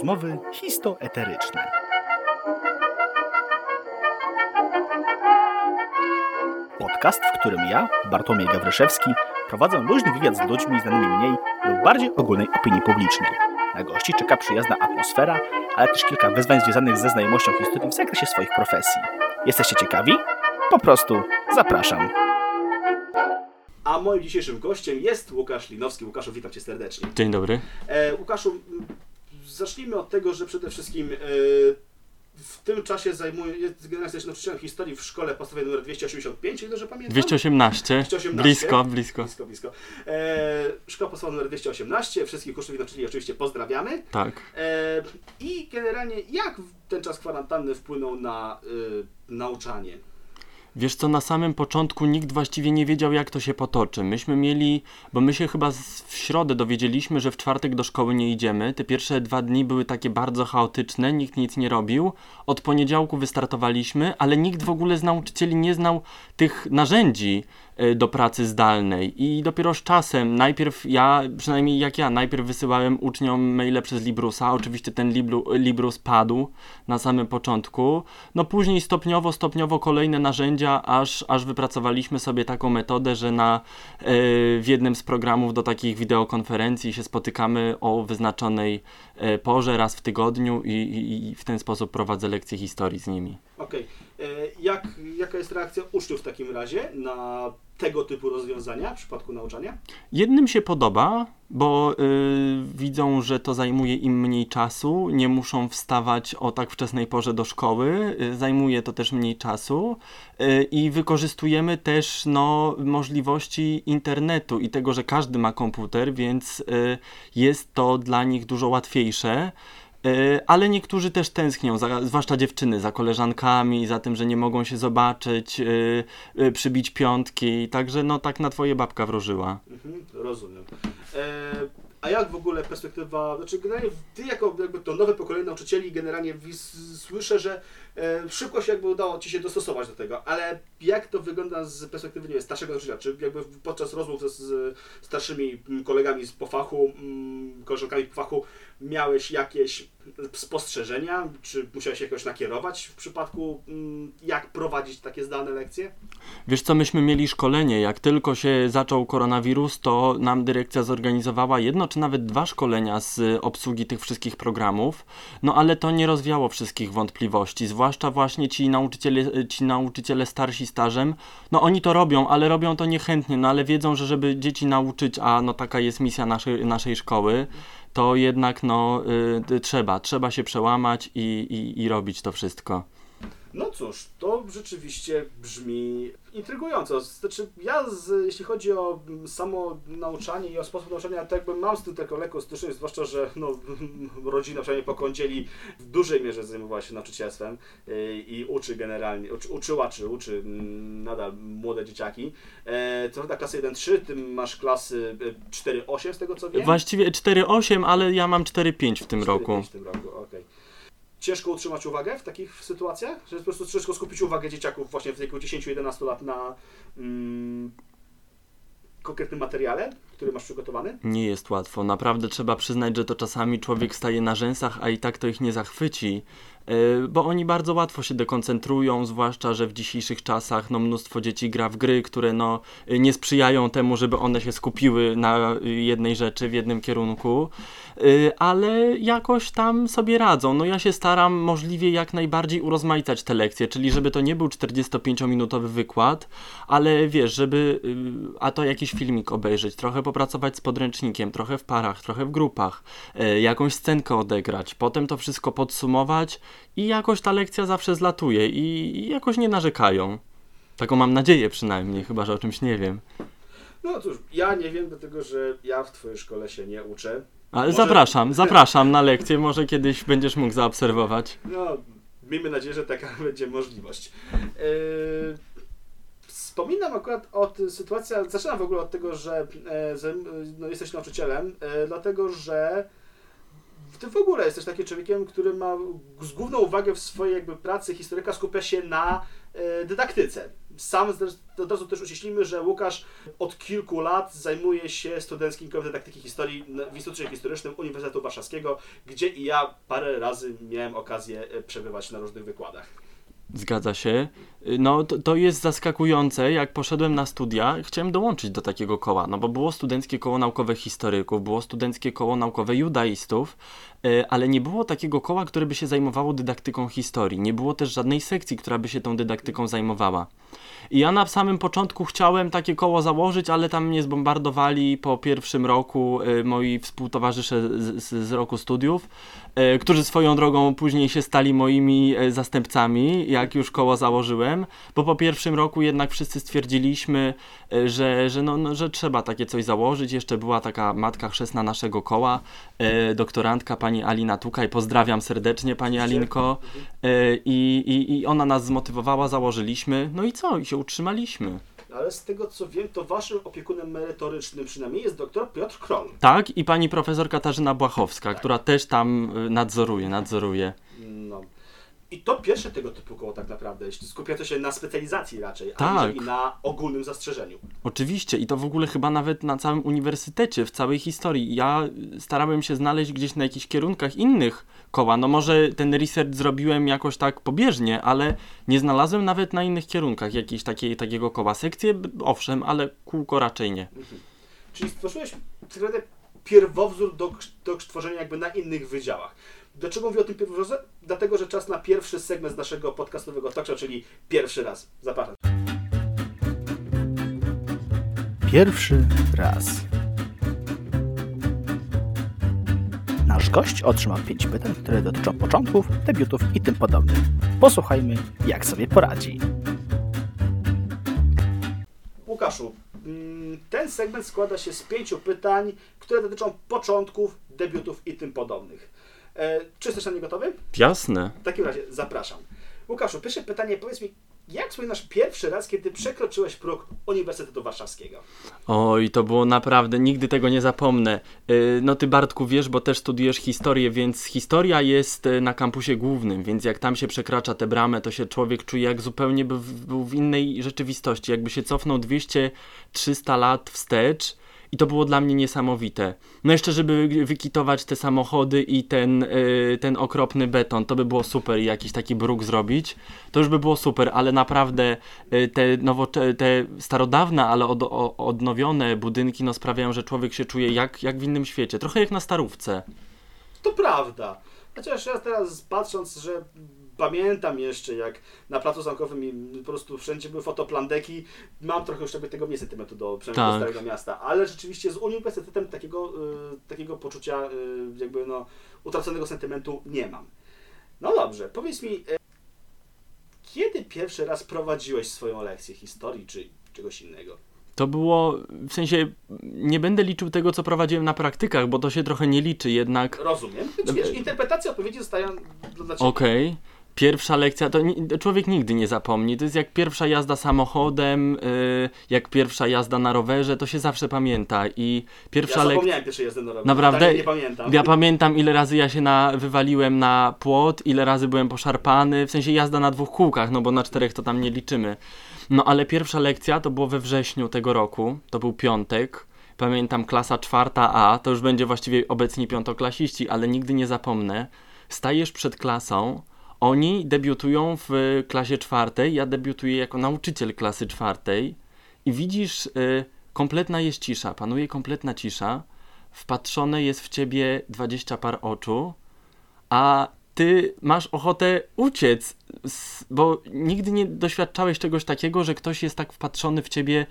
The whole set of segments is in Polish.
Rozmowy histoeteryczne. Podcast, w którym ja, Bartłomiej Gawryszewski, prowadzę luźny wywiad z ludźmi znanymi mniej lub bardziej ogólnej opinii publicznej. Na gości czeka przyjazna atmosfera, ale też kilka wyzwań związanych ze znajomością historii w zakresie swoich profesji. Jesteście ciekawi? Po prostu zapraszam. A moim dzisiejszym gościem jest Łukasz Linowski. Łukaszu, witam Cię serdecznie. Dzień dobry. E, Łukaszu, zacznijmy od tego, że przede wszystkim e, w tym czasie zajmuję, jest generalnie nauczycielem historii w szkole podstawowej nr 285, jeśli dobrze pamiętam? 218. 218. Blisko, blisko. Blisko, blisko. E, szkoła podstawowa nr 218, wszystkich uczniów i nauczycieli oczywiście pozdrawiamy. Tak. E, I generalnie jak ten czas kwarantanny wpłynął na e, nauczanie? Wiesz co, na samym początku nikt właściwie nie wiedział, jak to się potoczy. Myśmy mieli, bo my się chyba w środę dowiedzieliśmy, że w czwartek do szkoły nie idziemy. Te pierwsze dwa dni były takie bardzo chaotyczne, nikt nic nie robił. Od poniedziałku wystartowaliśmy, ale nikt w ogóle z nauczycieli nie znał tych narzędzi do pracy zdalnej. I dopiero z czasem, najpierw ja, przynajmniej jak ja, najpierw wysyłałem uczniom maile przez Librusa. Oczywiście ten Libru, Librus padł na samym początku. No później stopniowo, stopniowo kolejne narzędzia, aż, aż wypracowaliśmy sobie taką metodę, że na, e, w jednym z programów do takich wideokonferencji się spotykamy o wyznaczonej e, porze raz w tygodniu i, i, i w ten sposób prowadzę lekcje historii z nimi. Okej. E, Jak, jaka jest reakcja uczniów w takim razie na tego typu rozwiązania w przypadku nauczania? Jednym się podoba, bo y, widzą, że to zajmuje im mniej czasu, nie muszą wstawać o tak wczesnej porze do szkoły, y, zajmuje to też mniej czasu y, i wykorzystujemy też no, możliwości internetu i tego, że każdy ma komputer, więc jest to dla nich dużo łatwiejsze. Y, Ale niektórzy też tęsknią, za, zwłaszcza dziewczyny, za koleżankami, za tym, że nie mogą się zobaczyć, y, y, przybić piątki. Także no tak na twoje babka wróżyła. Mhm, rozumiem. E, a jak w ogóle perspektywa, znaczy generalnie ty jako jakby to nowe pokolenie nauczycieli generalnie słyszę, że e, szybko się jakby udało ci się dostosować do tego, ale jak to wygląda z perspektywy nie wiem, starszego nauczyciela? Czy jakby podczas rozmów ze, z starszymi kolegami z po fachu, mm, koleżankami po fachu miałeś jakieś spostrzeżenia? Czy musiałeś jakoś nakierować w przypadku mm, jak prowadzić takie zdalne lekcje? Wiesz co, myśmy mieli szkolenie. Jak tylko się zaczął koronawirus, to nam dyrekcja zorganizowała jedno czy nawet dwa szkolenia z obsługi tych wszystkich programów. No ale to nie rozwiało wszystkich wątpliwości, zwłaszcza właśnie ci nauczyciele, ci nauczyciele starsi stażem. No oni to robią, ale robią to niechętnie, no ale wiedzą, że żeby dzieci nauczyć, a no taka jest misja naszej, naszej szkoły, to jednak no y, y, trzeba, trzeba się przełamać i, i, i robić to wszystko. No cóż, to rzeczywiście brzmi intrygująco. Znaczy, ja, z, jeśli chodzi o mm, samo nauczanie i o sposób nauczania, to jakby mam z tym taką lekką styczność, zwłaszcza, że no, rodzina przynajmniej po kądzieli w dużej mierze zajmowała się nauczycielstwem yy, i uczy generalnie, uczy, uczyła czy uczy mm, nadal młode dzieciaki. E, to na klasy 1-3, ty masz klasy e, 4-8 z tego co wiem? Właściwie 4,8, ale ja mam 4,5 w tym 4-5 roku. W tym roku, okej. Ciężko utrzymać uwagę w takich sytuacjach? Że po prostu ciężko skupić uwagę dzieciaków właśnie w wieku 10-11 lat na mm, konkretnym materiale, który masz przygotowany? Nie jest łatwo. Naprawdę trzeba przyznać, że to czasami człowiek staje na rzęsach, a i tak to ich nie zachwyci, bo oni bardzo łatwo się dekoncentrują, zwłaszcza, że w dzisiejszych czasach no, mnóstwo dzieci gra w gry, które no, nie sprzyjają temu, żeby one się skupiły na jednej rzeczy, w jednym kierunku, Yy, ale jakoś tam sobie radzą. No ja się staram możliwie jak najbardziej urozmaicać te lekcje, czyli żeby to nie był 45-minutowy wykład, ale wiesz, żeby, yy, a to jakiś filmik obejrzeć, trochę popracować z podręcznikiem, trochę w parach, trochę w grupach, yy, jakąś scenkę odegrać, potem to wszystko podsumować i jakoś ta lekcja zawsze zlatuje i, i jakoś nie narzekają. Taką mam nadzieję przynajmniej, chyba że o czymś nie wiem. No cóż, ja nie wiem, dlatego że ja w Twojej szkole się nie uczę. Ale Może- zapraszam, zapraszam na lekcję, może kiedyś będziesz mógł zaobserwować. No, miejmy nadzieję, że taka będzie możliwość. Yy, Wspominam akurat o tej sytuacji, zaczynam w ogóle od tego, że zajm- no, jesteś nauczycielem, e, dlatego że ty w ogóle jesteś takim człowiekiem, który ma z główną uwagę w swojej jakby pracy historyka skupia się na e, dydaktyce. sam od razu też uściślimy, że Łukasz od kilku lat zajmuje się studenckim kołem dydaktyki historii w Instytucie Historycznym Uniwersytetu Warszawskiego, gdzie i ja parę razy miałem okazję e, przebywać na różnych wykładach. Zgadza się. Y, No to, to jest zaskakujące, jak poszedłem na studia, chciałem dołączyć do takiego koła, no bo było studenckie koło naukowe historyków, było studenckie koło naukowe judaistów, ale nie było takiego koła, które by się zajmowało dydaktyką historii. Nie było też żadnej sekcji, która by się tą dydaktyką zajmowała. I ja na samym początku chciałem takie koło założyć, ale tam mnie zbombardowali po pierwszym roku y, moi współtowarzysze z, z, roku studiów, y, którzy swoją drogą później się stali moimi zastępcami, jak już koło założyłem, bo po pierwszym roku jednak wszyscy stwierdziliśmy, że, że, no, no, że trzeba takie coś założyć. Jeszcze była taka matka chrzestna naszego koła, doktorantka pani Alina Tukaj. Pozdrawiam serdecznie pani. Alinko. Y, I, i, I ona nas zmotywowała, założyliśmy. No i co? I się utrzymaliśmy. Ale z tego co wiem, to waszym opiekunem merytorycznym przynajmniej jest dr Piotr Kroll. Tak, i pani profesor Katarzyna Błachowska, która też tam y, nadzoruje, nadzoruje. I to pierwsze tego typu koło tak naprawdę, jeśli skupiające się na specjalizacji raczej, Tak. aniżeli na ogólnym zastrzeżeniu. Oczywiście, i to w ogóle chyba nawet na całym uniwersytecie, w całej historii. Ja starałem się znaleźć gdzieś na jakichś kierunkach innych koła. No może ten research zrobiłem jakoś tak pobieżnie, ale nie znalazłem nawet na innych kierunkach jakiejś takiej, takiego koła. Sekcje, owszem, ale kółko raczej nie. Czyli stworzyłeś tak pierwowzór do, do tworzenia jakby na innych wydziałach. Dlaczego mówię o tym pierwowzorze? Dlatego, że czas na pierwszy segment z naszego podcastowego talk show, czyli pierwszy raz. Zapraszam. Pierwszy raz. Nasz gość otrzymał pięć pytań, które dotyczą początków, debiutów i tym podobnych. Posłuchajmy, jak sobie poradzi. Łukaszu, mm, ten segment składa się z pięciu pytań, które dotyczą początków, debiutów i tym podobnych. E, czy jesteś na nie gotowy? Jasne. W takim razie zapraszam. Łukaszu, pierwsze pytanie, powiedz mi, jak wspominasz pierwszy raz, kiedy przekroczyłeś próg Uniwersytetu Warszawskiego? Oj, to było naprawdę, nigdy tego nie zapomnę. Yy, No ty Bartku wiesz, bo też studiujesz historię, więc historia jest y, na kampusie głównym, więc jak tam się przekracza tę bramę, to się człowiek czuje jak zupełnie by był w innej rzeczywistości, jakby się cofnął 200-300 lat wstecz. I to było dla mnie niesamowite. No jeszcze, żeby wykitować te samochody i ten, y, ten okropny beton, to by było super i jakiś taki bruk zrobić. To już by było super, ale naprawdę y, te, te starodawne, ale od, o, odnowione budynki no, sprawiają, że człowiek się czuje jak, jak w innym świecie. Trochę jak na starówce. To prawda. Chociaż ja teraz patrząc, że pamiętam jeszcze jak na placu zamkowym po prostu wszędzie były fotoplandeki, mam trochę już tego mniej sentymentu do, przynajmniej do Tak. Starego Miasta, ale rzeczywiście z uniwersytetem takiego, y, takiego poczucia y, jakby no utraconego sentymentu nie mam. No dobrze, powiedz mi, y, kiedy pierwszy raz prowadziłeś swoją lekcję historii czy czegoś innego? To było, w sensie, nie będę liczył tego, co prowadziłem na praktykach, bo to się trochę nie liczy jednak. Rozumiem. Wiesz, interpretacja odpowiedzi zostają dla Ciebie. Okej. Pierwsza lekcja, to człowiek nigdy nie zapomni. To jest jak pierwsza jazda samochodem, y, jak pierwsza jazda na rowerze, to się zawsze pamięta. I Ja pierwsza lekcja. zapomniałem pierwszej jazdy na rowerze. Naprawdę? Totalnie nie pamiętam. Ja pamiętam, ile razy ja się na, wywaliłem na płot, ile razy byłem poszarpany, w sensie jazda na dwóch kółkach, no bo na czterech to tam nie liczymy. No ale pierwsza lekcja to było we wrześniu tego roku, to był piątek. Pamiętam klasa czwarta A, to już będzie właściwie obecni piątoklasiści, ale nigdy nie zapomnę. Stajesz przed klasą, oni debiutują w klasie czwartej, ja debiutuję jako nauczyciel klasy czwartej i widzisz, y, kompletna jest cisza, panuje kompletna cisza, wpatrzone jest w ciebie 20 par oczu, a ty masz ochotę uciec, bo nigdy nie doświadczałeś czegoś takiego, że ktoś jest tak wpatrzony w ciebie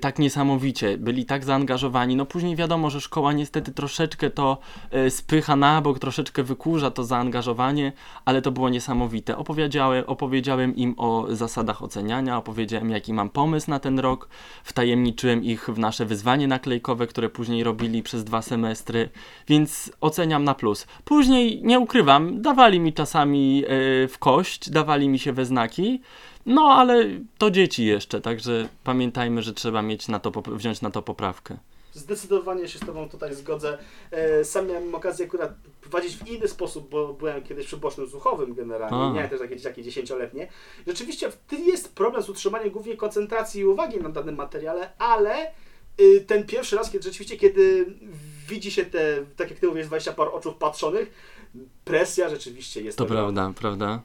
tak niesamowicie, byli tak zaangażowani. No później wiadomo, że szkoła niestety troszeczkę to e, spycha na bok, troszeczkę wykurza to zaangażowanie, ale to było niesamowite. Opowiedziałem, opowiedziałem im o zasadach oceniania, opowiedziałem jaki mam pomysł na ten rok, wtajemniczyłem ich w nasze wyzwanie naklejkowe, które później robili przez dwa semestry, więc oceniam na plus. Później, nie ukrywam, dawali mi czasami e, w kość, dawali mi się we znaki, no, ale to dzieci jeszcze, także pamiętajmy, że trzeba mieć na to, wziąć na to poprawkę. zdecydowanie się z Tobą tutaj zgodzę. E, Sam miałem okazję akurat prowadzić w inny sposób, bo byłem kiedyś przy bocznym słuchowym generalnie, A. miałem też takie dzieciaki dziesięcioletnie. Rzeczywiście w- jest problem z utrzymaniem głównie koncentracji i uwagi na danym materiale, ale y, ten pierwszy raz, kiedy rzeczywiście, kiedy widzi się te, tak jak Ty mówisz, 20 par oczu patrzonych, presja rzeczywiście jest To prawda, prawda.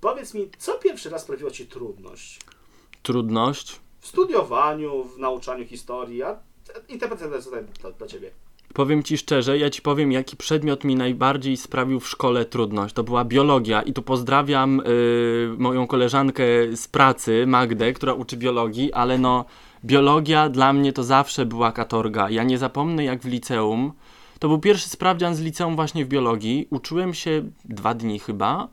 Powiedz mi, co pierwszy raz sprawiło Ci trudność? Trudność. W studiowaniu, w nauczaniu historii, a interpretacja jest tutaj dla, dla Ciebie. Powiem Ci szczerze, ja Ci powiem, jaki przedmiot mi najbardziej sprawił w szkole trudność. To była biologia i tu pozdrawiam y, moją koleżankę z pracy, Magdę, która uczy biologii, ale no, biologia dla mnie to zawsze była katorga. Ja nie zapomnę, jak w liceum, to był pierwszy sprawdzian z liceum właśnie w biologii, uczyłem się dwa dni chyba,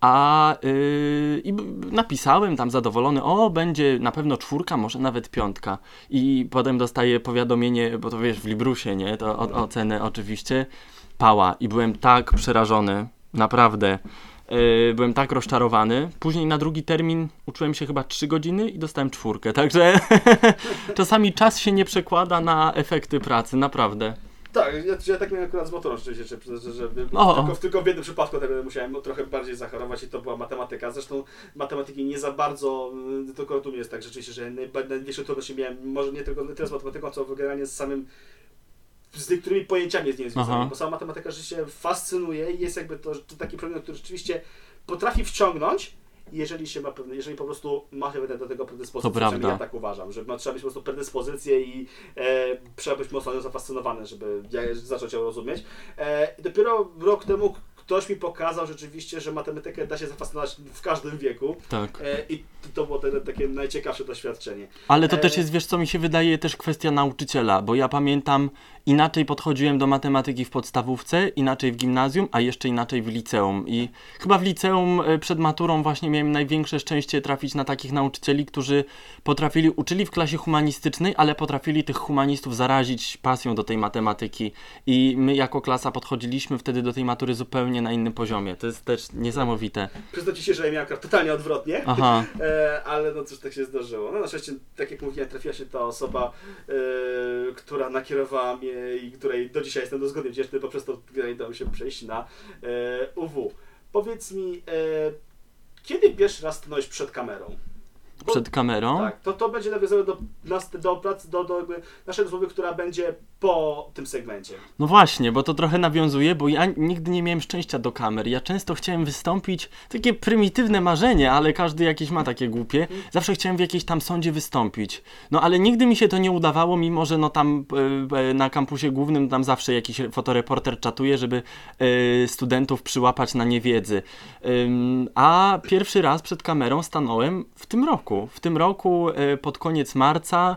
a yy, i napisałem tam zadowolony, o będzie na pewno czwórka, może nawet piątka. I potem dostaję powiadomienie, bo to wiesz, w Librusie, nie? To o, ocenę oczywiście. Pała. I byłem tak przerażony, naprawdę. Yy, byłem tak rozczarowany. Później na drugi termin uczyłem się chyba 3 godziny i dostałem czwórkę. Także czasami czas się nie przekłada na efekty pracy, naprawdę. Tak, ja, ja tak miałem akurat z motorem rzeczywiście, że, że, tylko, w- tylko w jednym przypadku tak musiałem trochę bardziej zachorować i to była matematyka. Zresztą matematyki nie za bardzo, y, tylko tu jest tak rzeczywiście, że największe trudności miałem, może nie tylko tyle z matematyką, co generalnie z samym z niektórymi pojęciami związanymi, Aha. bo sama matematyka rzeczywiście fascynuje i jest jakby to, to taki przedmiot, który rzeczywiście potrafi wciągnąć, jeżeli się ma pewne, jeżeli po prostu ma się do tego predyspozycję. To prawda. Ja tak uważam, że ma, trzeba mieć po prostu predyspozycję i e, trzeba być mocno nią zafascynowany, żeby ja, zacząć ją rozumieć. E, dopiero rok temu ktoś mi pokazał rzeczywiście, że matematykę da się zafascynować w każdym wieku. Tak. E, I to, to było te, takie najciekawsze doświadczenie. Ale to E, też jest, wiesz co, mi się wydaje też kwestia nauczyciela, bo ja pamiętam, inaczej podchodziłem do matematyki w podstawówce, inaczej w gimnazjum, a jeszcze inaczej w liceum. I chyba w liceum e, przed maturą właśnie miałem największe szczęście trafić na takich nauczycieli, którzy potrafili, uczyli w klasie humanistycznej, ale potrafili tych humanistów zarazić pasją do tej matematyki. I my jako klasa podchodziliśmy wtedy do tej matury zupełnie na innym poziomie. To jest też niesamowite. Przyznam Ci się, że ja miałem akurat totalnie odwrotnie. Aha. E, ale no cóż, tak się zdarzyło. No na szczęście, tak jak mówiłem, trafiła się ta osoba, e, która nakierowała mnie i której do dzisiaj jestem dozgodnie wdzięczny, poprzez to nie dało się przejść na e, UW. Powiedz mi, e, kiedy pierwszy raz stanąłeś przed kamerą? Bo- Przed kamerą. Tak, to, to będzie nawiązało do, nas- do pracy, do, do naszej rozmowy, która będzie po tym segmencie. No właśnie, bo to trochę nawiązuje, bo ja nigdy nie miałem szczęścia do kamer. Ja często chciałem wystąpić, takie prymitywne marzenie, ale każdy jakieś ma takie głupie. Zawsze chciałem w jakiejś tam sądzie wystąpić. No ale nigdy mi się to nie udawało, mimo że no tam e, na kampusie głównym tam zawsze jakiś fotoreporter czatuje, żeby e, studentów przyłapać na niewiedzy. Ym, a pierwszy raz przed kamerą stanąłem w tym roku. W tym roku pod koniec marca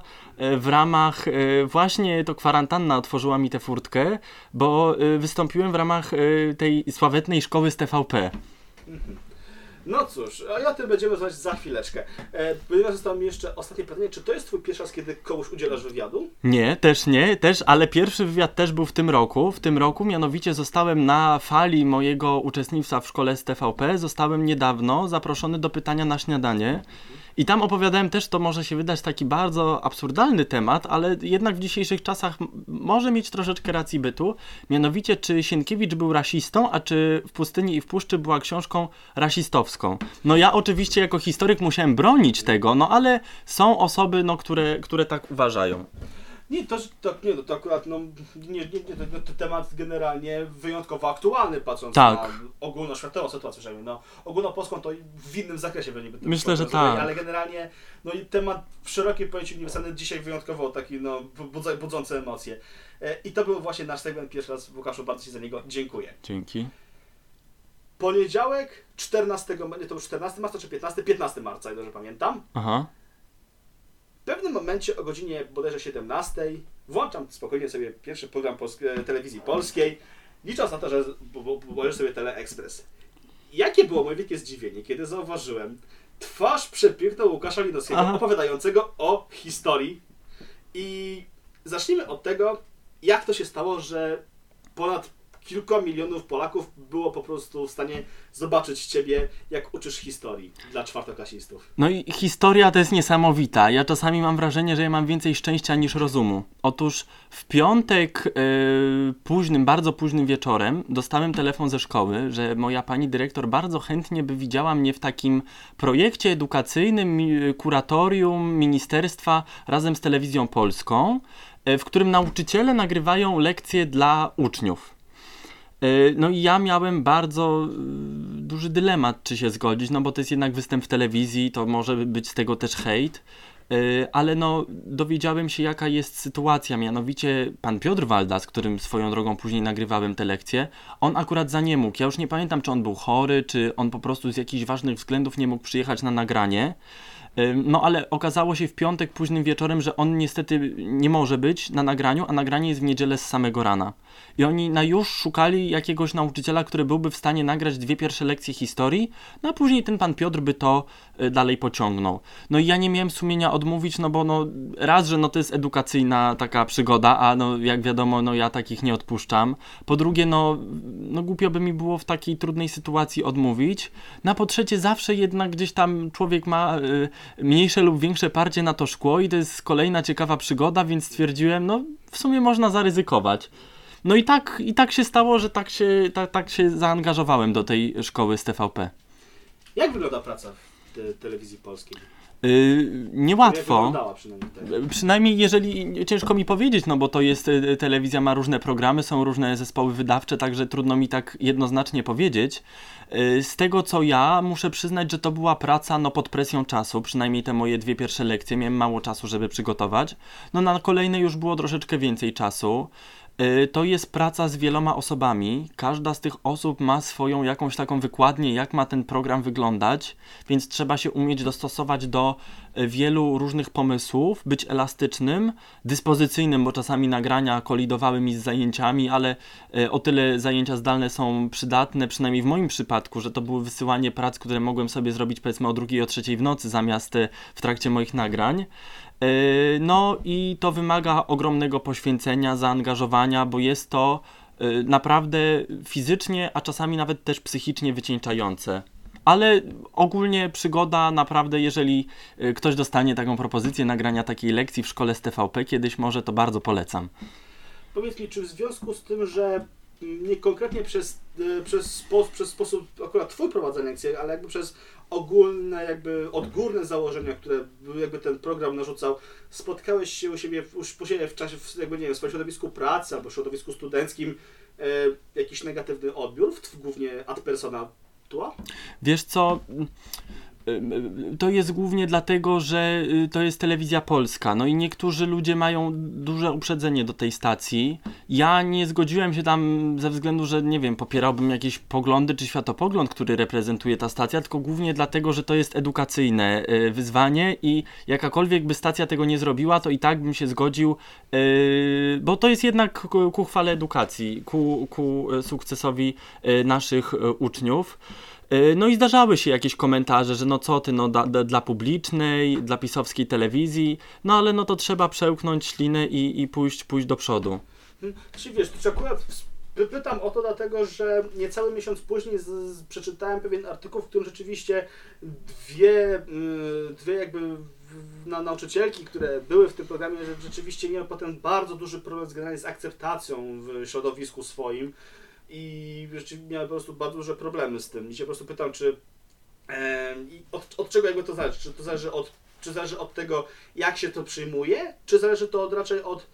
w ramach e, właśnie to kwarantanna otworzyła mi tę furtkę, bo e, wystąpiłem w ramach e, tej sławetnej szkoły z TVP. No cóż, a o tym będziemy rozmawiać za chwileczkę. E, ponieważ zostało mi jeszcze ostatnie pytanie, czy to jest Twój pierwszy raz, kiedy komuś udzielasz wywiadu? Nie, też nie, też, ale pierwszy wywiad też był w tym roku. W tym roku mianowicie zostałem na fali mojego uczestnictwa w szkole z TVP, zostałem niedawno zaproszony do pytania na śniadanie. I tam opowiadałem też, to może się wydać taki bardzo absurdalny temat, ale jednak w dzisiejszych czasach może mieć troszeczkę racji bytu. Mianowicie, czy Sienkiewicz był rasistą, a czy w pustyni i w puszczy była książką rasistowską. No ja oczywiście jako historyk musiałem bronić tego, no ale są osoby, no, które, które tak uważają. Nie, to, to, nie, no, to akurat no, nie, nie, nie, to, temat generalnie wyjątkowo aktualny, patrząc Tak. na ogólnoświatową sytuację, przynajmniej. No, ogólnopolską to w innym zakresie będzie. Myślę, że tak. Ale generalnie no, i temat w szerokim pojęciu uniwersalny dzisiaj wyjątkowo taki no, budzący emocje. E, I to był właśnie nasz segment pierwszy raz. Łukaszu, bardzo Ci za niego dziękuję. Dzięki. Poniedziałek, 14, ma- nie to był 14 marca czy 15? 15 marca, jak dobrze pamiętam. Aha. W pewnym momencie o godzinie bodajże 17 włączam spokojnie sobie pierwszy program polsk- telewizji polskiej, licząc na to, że obejrzę sobie Teleexpress. Jakie było moje wielkie zdziwienie, kiedy zauważyłem twarz przepiękną Łukasza Linowskiego Aha. opowiadającego o historii. I zacznijmy od tego, jak to się stało, że ponad kilka milionów Polaków było po prostu w stanie zobaczyć Ciebie, jak uczysz historii dla czwartoklasistów. No i historia to jest niesamowita. Ja czasami mam wrażenie, że ja mam więcej szczęścia niż rozumu. Otóż w piątek yy, późnym, bardzo późnym wieczorem dostałem telefon ze szkoły, że moja pani dyrektor bardzo chętnie by widziała mnie w takim projekcie edukacyjnym kuratorium ministerstwa razem z telewizją polską, yy, w którym nauczyciele nagrywają lekcje dla uczniów. Yy, No i ja miałem bardzo yy, duży dylemat, czy się zgodzić, no bo to jest jednak występ w telewizji, to może być z tego też hejt, Yy, ale no dowiedziałem się jaka jest sytuacja, mianowicie pan Piotr Walda, z którym swoją drogą później nagrywałem te lekcje, on akurat za nie mógł. Ja już nie pamiętam, czy on był chory, czy on po prostu z jakichś ważnych względów nie mógł przyjechać na nagranie. No ale okazało się w piątek późnym wieczorem, że on niestety nie może być na nagraniu, a nagranie jest w niedzielę z samego rana. I oni na już szukali jakiegoś nauczyciela, który byłby w stanie nagrać dwie pierwsze lekcje historii, no a później ten pan Piotr by to y, dalej pociągnął. No i ja nie miałem sumienia odmówić, no bo no raz, że no to jest edukacyjna taka przygoda, a no jak wiadomo, no ja takich nie odpuszczam. Po drugie, no, no głupio by mi było w takiej trudnej sytuacji odmówić. No a po trzecie, zawsze jednak gdzieś tam człowiek ma y, mniejsze lub większe parcie na to szkło i to jest kolejna ciekawa przygoda, więc stwierdziłem, no w sumie można zaryzykować. No i tak, i tak się stało, że tak się, tak, tak się zaangażowałem do tej szkoły z TVP. Jak wygląda praca w te, telewizji polskiej? Yy, niełatwo. przynajmniej tak. Przynajmniej jeżeli ciężko mi powiedzieć, no bo to jest y, telewizja, ma różne programy, są różne zespoły wydawcze, także trudno mi tak jednoznacznie powiedzieć. Y, Z tego co ja muszę przyznać, że to była praca no pod presją czasu, przynajmniej te moje dwie pierwsze lekcje, miałem mało czasu, żeby przygotować. No na kolejne już było troszeczkę więcej czasu. Y, To jest praca z wieloma osobami. Każda z tych osób ma swoją jakąś taką wykładnię, jak ma ten program wyglądać, więc trzeba się umieć dostosować do y, wielu różnych pomysłów, być elastycznym, dyspozycyjnym, bo czasami nagrania kolidowały mi z zajęciami, ale y, o tyle zajęcia zdalne są przydatne, przynajmniej w moim przypadku, że to było wysyłanie prac, które mogłem sobie zrobić powiedzmy o drugiej, o trzeciej w nocy zamiast w trakcie moich nagrań. Yy, No i to wymaga ogromnego poświęcenia, zaangażowania, bo jest to yy, naprawdę fizycznie, a czasami nawet też psychicznie wycieńczające. Ale ogólnie przygoda naprawdę, jeżeli yy, ktoś dostanie taką propozycję nagrania takiej lekcji w szkole z TVP kiedyś może, to bardzo polecam. Powiedz mi, czy w związku z tym, że mm, nie konkretnie przez, przez, spo, przez sposób akurat Twój prowadzenia lekcji, ale jakby przez ogólne, jakby odgórne założenia, które by- jakby ten program narzucał, spotkałeś się u siebie, u siebie w czasie, jakby nie wiem, w swoim środowisku pracy albo środowisku studenckim e, jakiś negatywny odbiór, w, głównie ad persona tua? Wiesz co? To jest głównie dlatego, że y, to jest telewizja polska. No i niektórzy ludzie mają duże uprzedzenie do tej stacji. Ja nie zgodziłem się tam ze względu, że nie wiem, popierałbym jakieś poglądy czy światopogląd, który reprezentuje ta stacja, tylko głównie dlatego, że to jest edukacyjne y, wyzwanie i jakakolwiek by stacja tego nie zrobiła, to i tak bym się zgodził, y, bo to jest jednak ku, chwale edukacji, ku, ku sukcesowi naszych uczniów. Y, No i zdarzały się jakieś komentarze, że no co ty, no da, da, dla publicznej, dla pisowskiej telewizji, no ale no to trzeba przełknąć ślinę i, i pójść, pójść do przodu. Czy wiesz, czy akurat pytam o to dlatego, że niecały miesiąc później z, z, przeczytałem pewien artykuł, w którym rzeczywiście dwie, y, dwie jakby na, nauczycielki, które były w tym programie, rzeczywiście miały potem bardzo duży problem z, z akceptacją w środowisku swoim i miały po prostu bardzo duże problemy z tym. I się po prostu pytam, czy i od, od czego jakby to zależy? Czy to zależy od, czy zależy od tego, jak się to przyjmuje, czy zależy to od, raczej od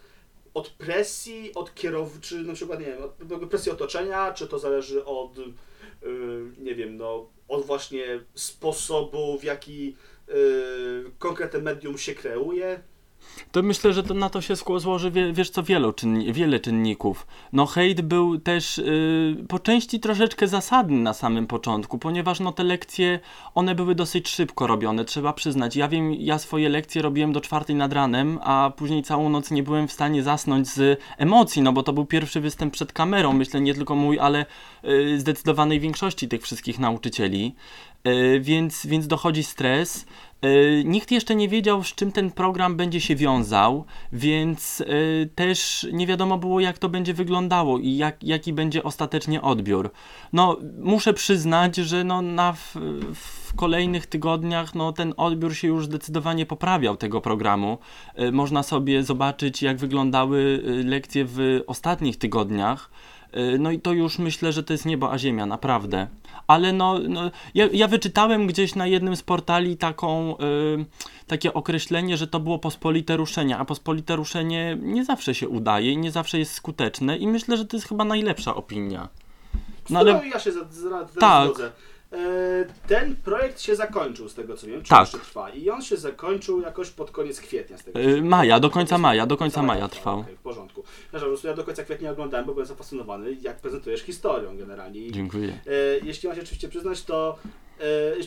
od presji, od kierowcy, czy na przykład, nie wiem, od presji otoczenia, czy to zależy od, yy, nie wiem, no, od właśnie sposobu, w jaki yy, konkretne medium się kreuje. To myślę, że to na to się złoży, wie, wiesz co, wielu czynni, wiele czynników. No hejt był też y, po części troszeczkę zasadny na samym początku, ponieważ no te lekcje, one były dosyć szybko robione, trzeba przyznać. Ja wiem, ja swoje lekcje robiłem do czwartej nad ranem, a później całą noc nie byłem w stanie zasnąć z emocji, no bo to był pierwszy występ przed kamerą, myślę nie tylko mój, ale y, zdecydowanej większości tych wszystkich nauczycieli. Y, więc, więc dochodzi stres. Y, Nikt jeszcze nie wiedział, z czym ten program będzie się wiązał, więc y, też nie wiadomo było, jak to będzie wyglądało i jak, jaki będzie ostatecznie odbiór. No, muszę przyznać, że no, na w, w kolejnych tygodniach no, ten odbiór się już zdecydowanie poprawiał tego programu. Y, Można sobie zobaczyć, jak wyglądały lekcje w ostatnich tygodniach. Y, No i to już myślę, że to jest niebo a ziemia, naprawdę. Ale no, no ja, ja wyczytałem gdzieś na jednym z portali taką, y, takie określenie, że to było pospolite ruszenie, a pospolite ruszenie nie zawsze się udaje i nie zawsze jest skuteczne i myślę, że to jest chyba najlepsza opinia. No ale ja się za, za, za Tak. zgodzę. E, Ten projekt się zakończył z tego co wiem, czy Tak. jeszcze trwa. I on się zakończył jakoś pod koniec kwietnia z tego. y, wiem. maja, do końca maja, do końca maja trwał. Okej, w porządku. Znaczy, po prostu ja do końca kwietnia oglądałem, bo byłem zafascynowany, jak prezentujesz historią generalnie. Dziękuję. e, jeśli mam się oczywiście przyznać, to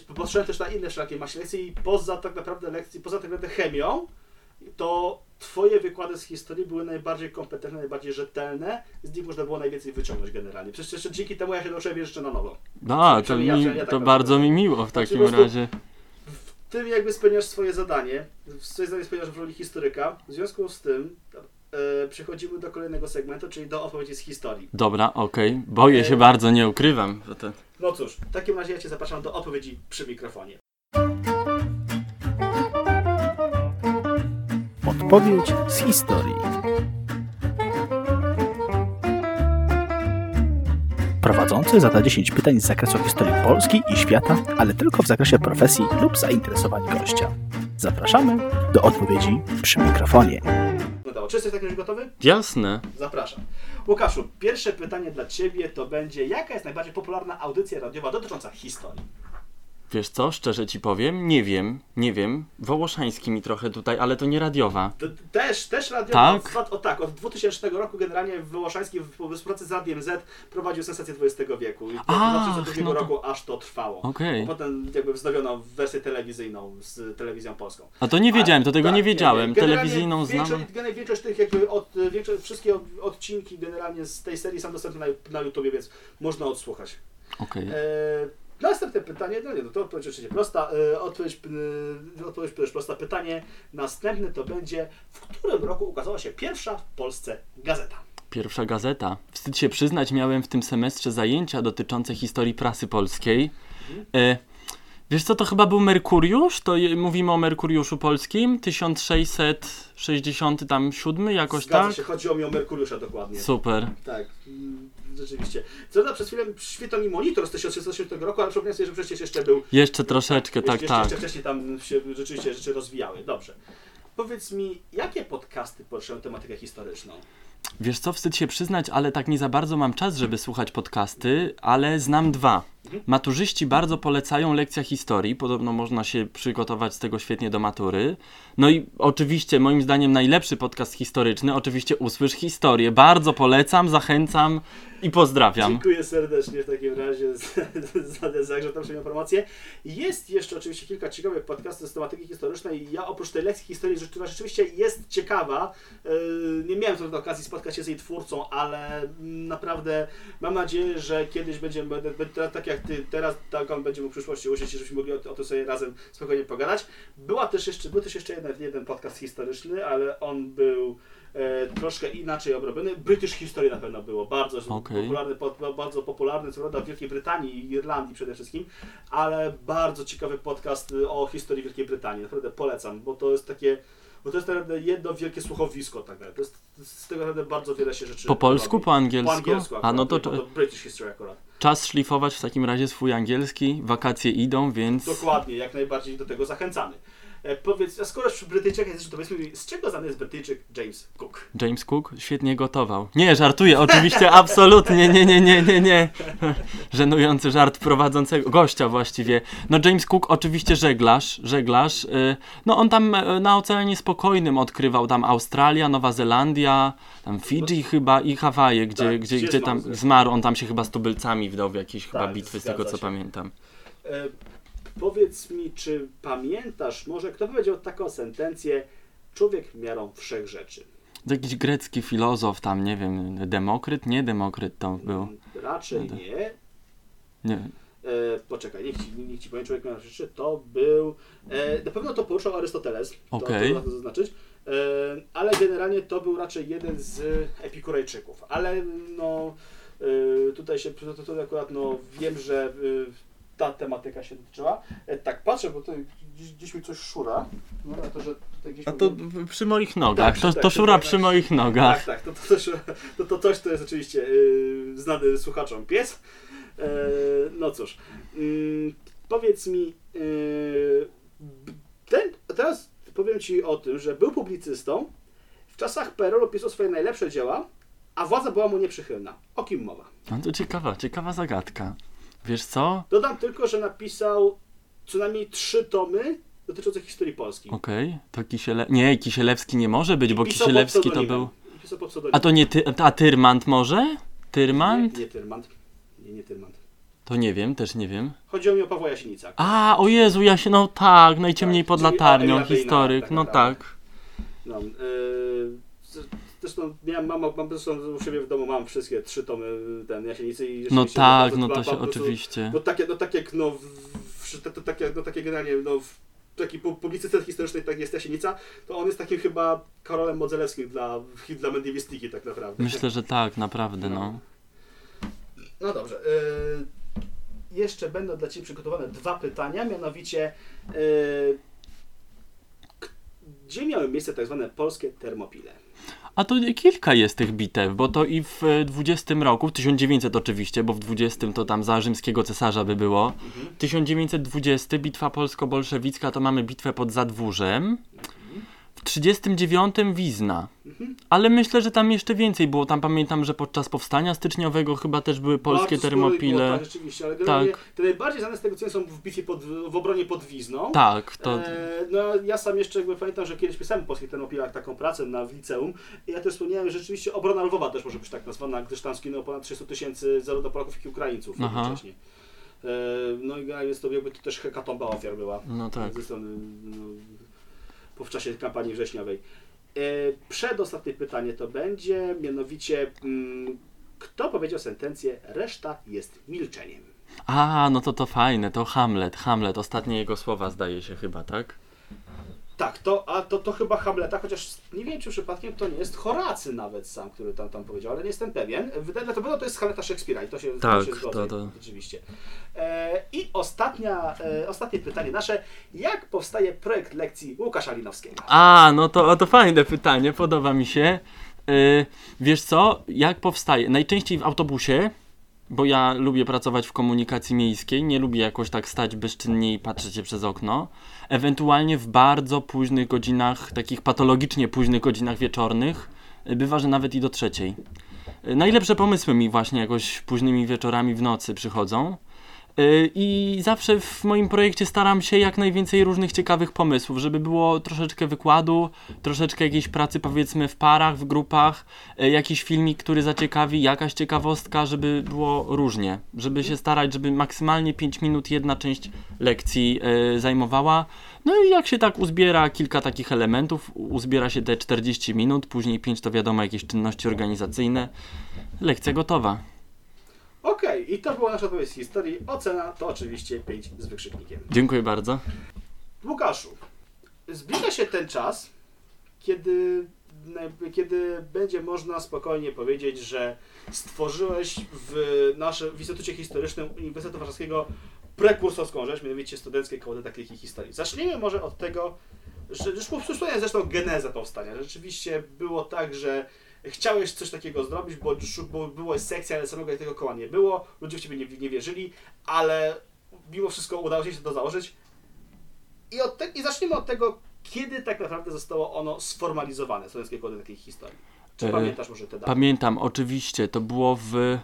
e, poszedłem też na inne wszelakie maści lekcje i poza tak naprawdę lekcji, poza tak naprawdę chemią, to twoje wykłady z historii były najbardziej kompetentne, najbardziej rzetelne, z nich można było najwięcej wyciągnąć generalnie. Przecież jeszcze dzięki temu ja się nauczyłem jeszcze na nowo. No, to, Przynajmniej ja- mi, ja tak to bardzo mi miło w Znaczy, takim prostu- razie. W tym jakby spełniasz swoje zadanie, swoje zadanie spełniasz w roli historyka, w związku z tym e, przechodzimy do kolejnego segmentu, czyli do odpowiedzi z historii. Dobra, okej. Boję się E, bardzo, nie ukrywam. że to- No cóż, w takim razie ja Cię zapraszam do odpowiedzi przy mikrofonie. Odpowiedź z historii. Prowadzący zada 10 pytań z zakresu historii Polski i świata, ale tylko w zakresie profesji lub zainteresowań gościa. Zapraszamy do odpowiedzi przy mikrofonie. Czy jesteś tak już gotowy? Jasne. Zapraszam. Łukaszu, pierwsze pytanie dla Ciebie to będzie, jaka jest najbardziej popularna audycja radiowa dotycząca historii? Wiesz co, szczerze ci powiem, nie wiem, nie wiem. Wołoszański mi trochę tutaj, ale to nie radiowa. Też, też radiowa, Tak? Od, o, tak, od 2000 roku generalnie Wyłoszański w współpracy z Radiem Z prowadził sensację XX wieku i do Ach, 2002 no to- roku aż to trwało. Okej. A Potem jakby wznowiono wersję telewizyjną z telewizją polską. A to nie wiedziałem, to tego Tak, nie wiedziałem. Generalnie Telewizyjną znam. Większość, generalnie większość tych jakby od, większość, wszystkie odcinki generalnie z tej serii są dostępne na, na YouTubie, więc można odsłuchać. Okej. E, następne pytanie, no nie, no to odpowiedź oczywiście prosta. E, odpowiedź, e, odpowiedź też prosta. Pytanie następne to będzie, w którym roku ukazała się pierwsza w Polsce gazeta? Pierwsza gazeta. Wstyd się przyznać, miałem w tym semestrze zajęcia dotyczące historii prasy polskiej. E, wiesz co, to chyba był Merkuriusz? To je, mówimy o Merkuriuszu polskim? 1667 tam siódmy, jakoś Zgadza tak? się, chodziło mi o Merkuriusza dokładnie. Super. Tak, rzeczywiście. Co prawda przez chwilę świetał mi monitor z 1660 roku, ale przypomniałem sobie, że przecież jeszcze był Jeszcze troszeczkę, tak, jeszcze, tak. Jeszcze wcześniej tam się rzeczywiście rzeczy rozwijały. Dobrze. Powiedz mi, jakie podcasty poruszają tematykę historyczną? Wiesz co, wstyd się przyznać, ale tak nie za bardzo mam czas, żeby słuchać podcasty, ale znam dwa. Maturzyści bardzo polecają lekcja historii, podobno można się przygotować z tego świetnie do matury. No i oczywiście, moim zdaniem, najlepszy podcast historyczny, oczywiście Usłysz Historię. Bardzo polecam, zachęcam i pozdrawiam. Dziękuję serdecznie w takim razie za, za, za tą informację. Jest jeszcze oczywiście kilka ciekawych podcastów z tematyki historycznej. Ja oprócz tej lekcji historii, która rzeczywiście jest ciekawa, yy, nie miałem wtedy okazji spotkać się z jej twórcą, ale naprawdę mam nadzieję, że kiedyś będziemy, będę- będę- tak jak ty teraz, tak on będzie mógł w przyszłości usiąść, żebyśmy mogli o, o tym sobie razem spokojnie pogadać. Była też jeszcze, był też jeszcze jeden, jeden podcast historyczny, ale on był e, troszkę inaczej obrobiony. British History na pewno było bardzo Okej. popularny, po, bardzo popularny, co prawda w Wielkiej Brytanii i Irlandii przede wszystkim, ale bardzo ciekawy podcast y, o historii Wielkiej Brytanii. Naprawdę polecam, bo to jest takie, bo to jest naprawdę jedno wielkie słuchowisko tak naprawdę. To jest, z tego naprawdę bardzo wiele się rzeczy Po polsku, robi. po angielsku? Po angielsku A no to, akurat, to to British History akurat. czas szlifować w takim razie swój angielski. Wakacje idą, więc Dokładnie, jak najbardziej do tego zachęcamy. E, powiedz, a skoro już przy Brytyjczykach jesteś, to powiedz mi, z czego znany jest Brytyjczyk James Cook? James Cook świetnie gotował. Nie, żartuję, oczywiście, absolutnie, nie, nie, nie, nie, nie. Żenujący żart prowadzącego, gościa właściwie. No James Cook oczywiście żeglarz, żeglarz. y, No on tam y, na Oceanie Spokojnym odkrywał tam Australia, Nowa Zelandia, tam Fidżi chyba i Hawaje, gdzie, Tak, gdzie, gdzie tam zmarł. On tam się chyba z tubylcami wdał w jakieś chyba Tak, bitwy, z tego co się. pamiętam. Powiedz mi, czy pamiętasz, może kto powiedział taką sentencję, człowiek miarą wszech rzeczy? To jakiś grecki filozof tam, nie wiem, Demokryt? Nie Demokryt to był. Raczej to- nie. Nie. E, poczekaj, niech ci, niech ci powiem człowiek na rzeczy, to był, e, na pewno to poruszał Arystoteles, to, Okej. to warto zaznaczyć, e, ale generalnie to był raczej jeden z epikurejczyków, ale no e, tutaj się, to, to, to akurat no wiem, że e, ta tematyka się dotyczyła. E, tak, patrzę, bo tutaj gdzieś, gdzieś mi coś szura, no, a to, że tutaj gdzieś A to przy moich nogach, Tak, to, tak, to szura tak, przy moich nogach. Tak, tak, to, to, coś, to, to coś, to jest oczywiście yy, znany słuchaczom pies. E, no cóż, mm, powiedz mi, yy, b- ten, teraz powiem Ci o tym, że był publicystą, w czasach PRL opisał swoje najlepsze dzieła, a władza była mu nieprzychylna. O kim mowa? No to ciekawa, ciekawa zagadka. Wiesz co? Dodam tylko, że napisał co najmniej trzy tomy dotyczące historii Polski. Okej, to Kisiele... Nie, Kisielewski nie może być, bo Pisał pod Kisielewski to był... A to nie ty... A Tyrmand może? Tyrmand? Nie, nie Tyrmand. Nie, nie Tyrmand. To nie wiem, też nie wiem. Chodziło mi o Pawła Jasienica. A, o Jezu, ja się... No tak, najciemniej Tak, pod latarnią, historyk, no tak. No, yy, zresztą miałem, mam, mam zresztą u siebie w domu mam wszystkie trzy tomy ten Jasienicy i No tak, no to się prostu- oczywiście. No takie, no tak jak no, w, w, to, to, takie, no takie generalnie, no w, taki pu- publicysta historyczny, tak jest Jasienica, to on jest takim chyba Karolem Modzelewskim dla, dla mediewistyki tak naprawdę. Myślę, że tak, naprawdę, no. No dobrze. Yy, jeszcze będą dla Ciebie przygotowane dwa pytania, mianowicie yy, gdzie miały miejsce tak zwane polskie termopile? A to kilka jest tych bitew, bo to i w e, 20 roku, w 1900 oczywiście, bo w 20 to tam za rzymskiego cesarza by było. 1920 bitwa polsko-bolszewicka to mamy bitwę pod Zadwórzem. W 39 Wizna. Ale myślę, że tam jeszcze więcej było. Tam pamiętam, że podczas powstania styczniowego chyba też były polskie Bardzo ich było, termopile. Tak, rzeczywiście, ale Tak. te najbardziej znane z tego co są w bitwie pod, w obronie pod Wizną. Tak, to. E, no ja sam jeszcze jakby pamiętam, że kiedyś pisałem w polskich termopilach taką pracę na w liceum i ja też wspomniałem, że rzeczywiście obrona Lwowa też może być tak nazwana, gdyż tam zginęło ponad 300 tysięcy zarówno Polaków, jak i Ukraińców jednocześnie. E, no i jest to jakby to też hekatomba ofiar była. No tak. Ze strony, no, w czasie kampanii wrześniowej. E, przedostatnie pytanie to będzie, mianowicie mm, kto powiedział sentencję reszta jest milczeniem? A, no to to fajne, to Hamlet. Hamlet, ostatnie jego słowa zdaje się chyba, tak? Tak, to, a to, to chyba Hamleta, chociaż nie wiem, czy przypadkiem to nie jest Horacy nawet sam, który tam, tam powiedział, ale nie jestem pewien. Wydaje mi się, to jest Hamleta Szekspira i to się, Tak, to się zgodzę, to- to- oczywiście. E, I ostatnia, e, ostatnie pytanie nasze. Jak powstaje projekt lekcji Łukasza Linowskiego? A, no to, to fajne pytanie, podoba mi się. Yy, wiesz co, jak powstaje? Najczęściej w autobusie, bo ja lubię pracować w komunikacji miejskiej, nie lubię jakoś tak stać bezczynnie i patrzeć się przez okno. Ewentualnie w bardzo późnych godzinach, takich patologicznie późnych godzinach wieczornych, yy, bywa, że nawet i do trzeciej. Yy, Najlepsze pomysły mi właśnie jakoś późnymi wieczorami w nocy przychodzą. Yy, I zawsze w moim projekcie staram się jak najwięcej różnych ciekawych pomysłów, żeby było troszeczkę wykładu, troszeczkę jakiejś pracy powiedzmy w parach, w grupach, yy, jakiś filmik, który zaciekawi, jakaś ciekawostka, żeby było różnie, żeby się starać, żeby maksymalnie 5 minut jedna część lekcji yy, zajmowała. No i jak się tak uzbiera kilka takich elementów, uzbiera się te 40 minut, później 5 to wiadomo jakieś czynności organizacyjne, lekcja gotowa. Okej, i to była nasza odpowiedź z historii. Ocena to oczywiście 5 z wykrzyknikiem. Dziękuję bardzo. Łukaszu, zbliża się ten czas, kiedy, kiedy będzie można spokojnie powiedzieć, że stworzyłeś w naszym w Instytucie Historycznym Uniwersytetu Warszawskiego prekursorską rzecz, mianowicie studenckie koło dydaktyki historii. Zacznijmy może od tego, że już wspomniałem zresztą genezę powstania. Rzeczywiście było tak, że chciałeś coś takiego zrobić, bo, bo była sekcja, ale samego tego koła nie było, ludzie w Ciebie nie, nie wierzyli, ale mimo wszystko udało się to założyć. I, od te, I zaczniemy od tego, kiedy tak naprawdę zostało ono sformalizowane, Studenckie Koło takiej historii. Czy E, pamiętasz może te daty? Pamiętam, oczywiście, to było w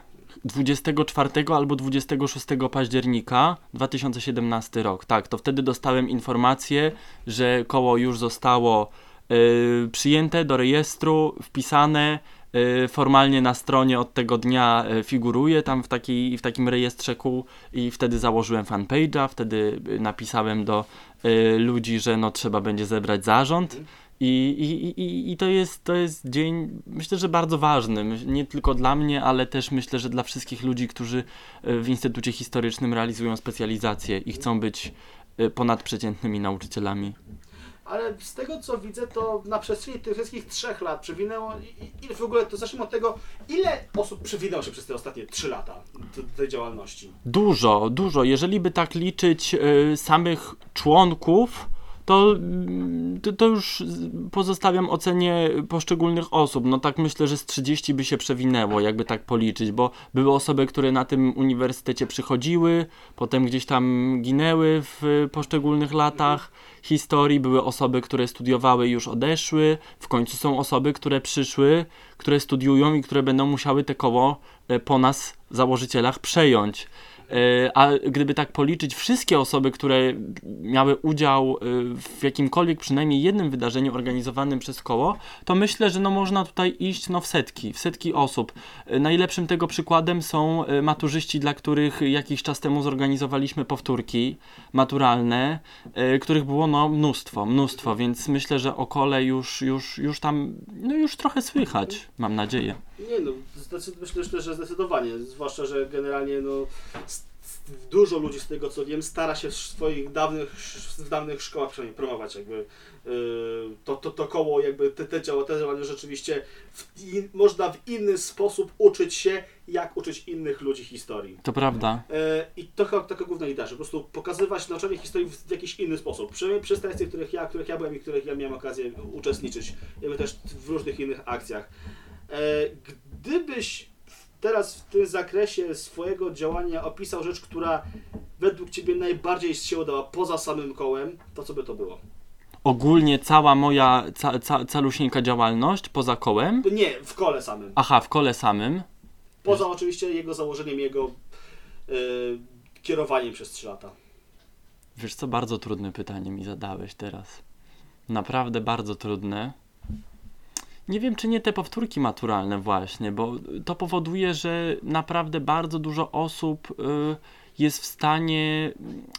24 albo 26 października 2017 rok. Tak, to wtedy dostałem informację, że koło już zostało przyjęte do rejestru, wpisane. y, Formalnie na stronie od tego dnia y, figuruje tam w, takiej, w takim rejestrze kół i wtedy założyłem fanpage'a, wtedy y, napisałem do y, ludzi, że no trzeba będzie zebrać zarząd I, i, i, I to jest, to jest dzień, myślę, że bardzo ważny. Nie tylko dla mnie, ale też myślę, że dla wszystkich ludzi, którzy w Instytucie Historycznym realizują specjalizację i chcą być ponadprzeciętnymi nauczycielami. Ale z tego co widzę, to na przestrzeni tych wszystkich trzech lat przewinęło. Ile w ogóle, to zacznijmy od tego, ile osób przewinęło się przez te ostatnie trzy lata tej działalności? Dużo, dużo. Jeżeli by tak liczyć y, samych członków, to, mm, to, to, już pozostawiam ocenie poszczególnych osób. No tak myślę, że z 30 by się przewinęło, jakby tak policzyć, bo były osoby, które na tym uniwersytecie przychodziły, potem gdzieś tam ginęły w poszczególnych latach historii, były osoby, które studiowały i już odeszły, w końcu są osoby, które przyszły, które studiują i które będą musiały te koło e, po nas, założycielach, przejąć. E, a gdyby tak policzyć wszystkie osoby, które miały udział e, w jakimkolwiek przynajmniej jednym wydarzeniu organizowanym przez koło, to myślę, że no można tutaj iść no w setki, w setki osób. E, najlepszym tego przykładem są maturzyści, dla których jakiś czas temu zorganizowaliśmy powtórki maturalne, których było no mnóstwo, mnóstwo, więc myślę, że o kole już, już, już tam, no już trochę słychać, mam nadzieję. Nie no, myślę, że zdecydowanie, zwłaszcza, że generalnie no, dużo ludzi z tego co wiem stara się w swoich dawnych, w dawnych szkołach przynajmniej promować jakby yy, to, to, to koło jakby te, te, działa, te działania rzeczywiście w, in, można w inny sposób uczyć się jak uczyć innych ludzi historii. To prawda. Yy, I to chyba taka główna idea, że po prostu pokazywać nauczanie historii w jakiś inny sposób. Przynajmniej przez te lekcje, których ja, których ja byłem i których ja miałem okazję uczestniczyć, jakby też w różnych innych akcjach. Yy, gdybyś teraz w tym zakresie swojego działania opisał rzecz, która według Ciebie najbardziej się udała poza samym kołem, to co by to było? Ogólnie cała moja, ca, ca, calusieńka działalność poza kołem? Nie, w kole samym. Aha, w kole samym. Poza oczywiście jego założeniem, jego yy, kierowaniem przez 3 lata. Wiesz co, bardzo trudne pytanie mi zadałeś teraz. Naprawdę bardzo trudne. Nie wiem, czy nie te powtórki maturalne właśnie, bo to powoduje, że naprawdę bardzo dużo osób y, jest w stanie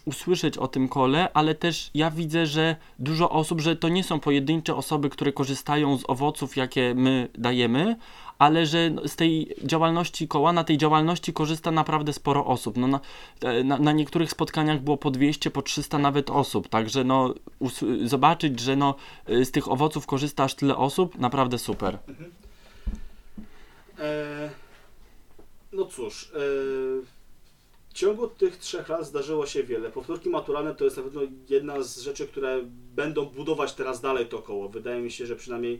usłyszeć o tym kole, ale też ja widzę, że dużo osób, że to nie są pojedyncze osoby, które korzystają z owoców, jakie my dajemy, ale że z tej działalności koła, na tej działalności korzysta naprawdę sporo osób. No na, na, na niektórych spotkaniach było po 200, po 300 nawet osób, także no zobaczyć, że no z tych owoców korzysta aż tyle osób, naprawdę super. Mhm. E, no cóż, e, w ciągu tych trzech lat zdarzyło się wiele. Powtórki maturalne to jest na pewno jedna z rzeczy, które będą budować teraz dalej to koło. Wydaje mi się, że przynajmniej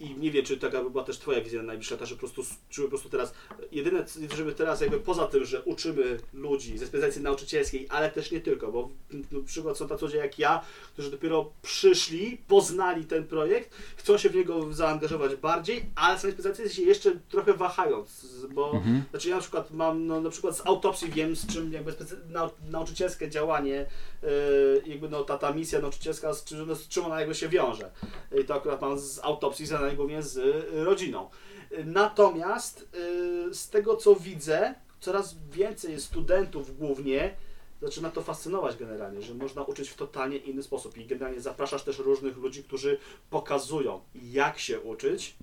I nie wiem, czy taka by była też Twoja wizja na najbliższa, ta, że po prostu, czy po prostu teraz, jedyne, żeby teraz jakby poza tym, że uczymy ludzi ze specjalizacji nauczycielskiej, ale też nie tylko, bo na przykład są tacy ludzie jak ja, którzy dopiero przyszli, poznali ten projekt, chcą się w niego zaangażować bardziej, ale są specjalizacji się jeszcze trochę wahając, bo mhm. znaczy ja na przykład mam, no, na przykład z autopsji wiem, z czym jakby nau nauczycielskie działanie, yy, jakby no ta, ta misja nauczycielska, z czym, no, z czym ona jakby się wiąże. I to akurat mam z autopsji autopsji zadanej głównie z y, rodziną. Natomiast y, z tego co widzę, coraz więcej studentów głównie zaczyna to fascynować generalnie, że można uczyć w totalnie inny sposób i generalnie zapraszasz też różnych ludzi, którzy pokazują jak się uczyć,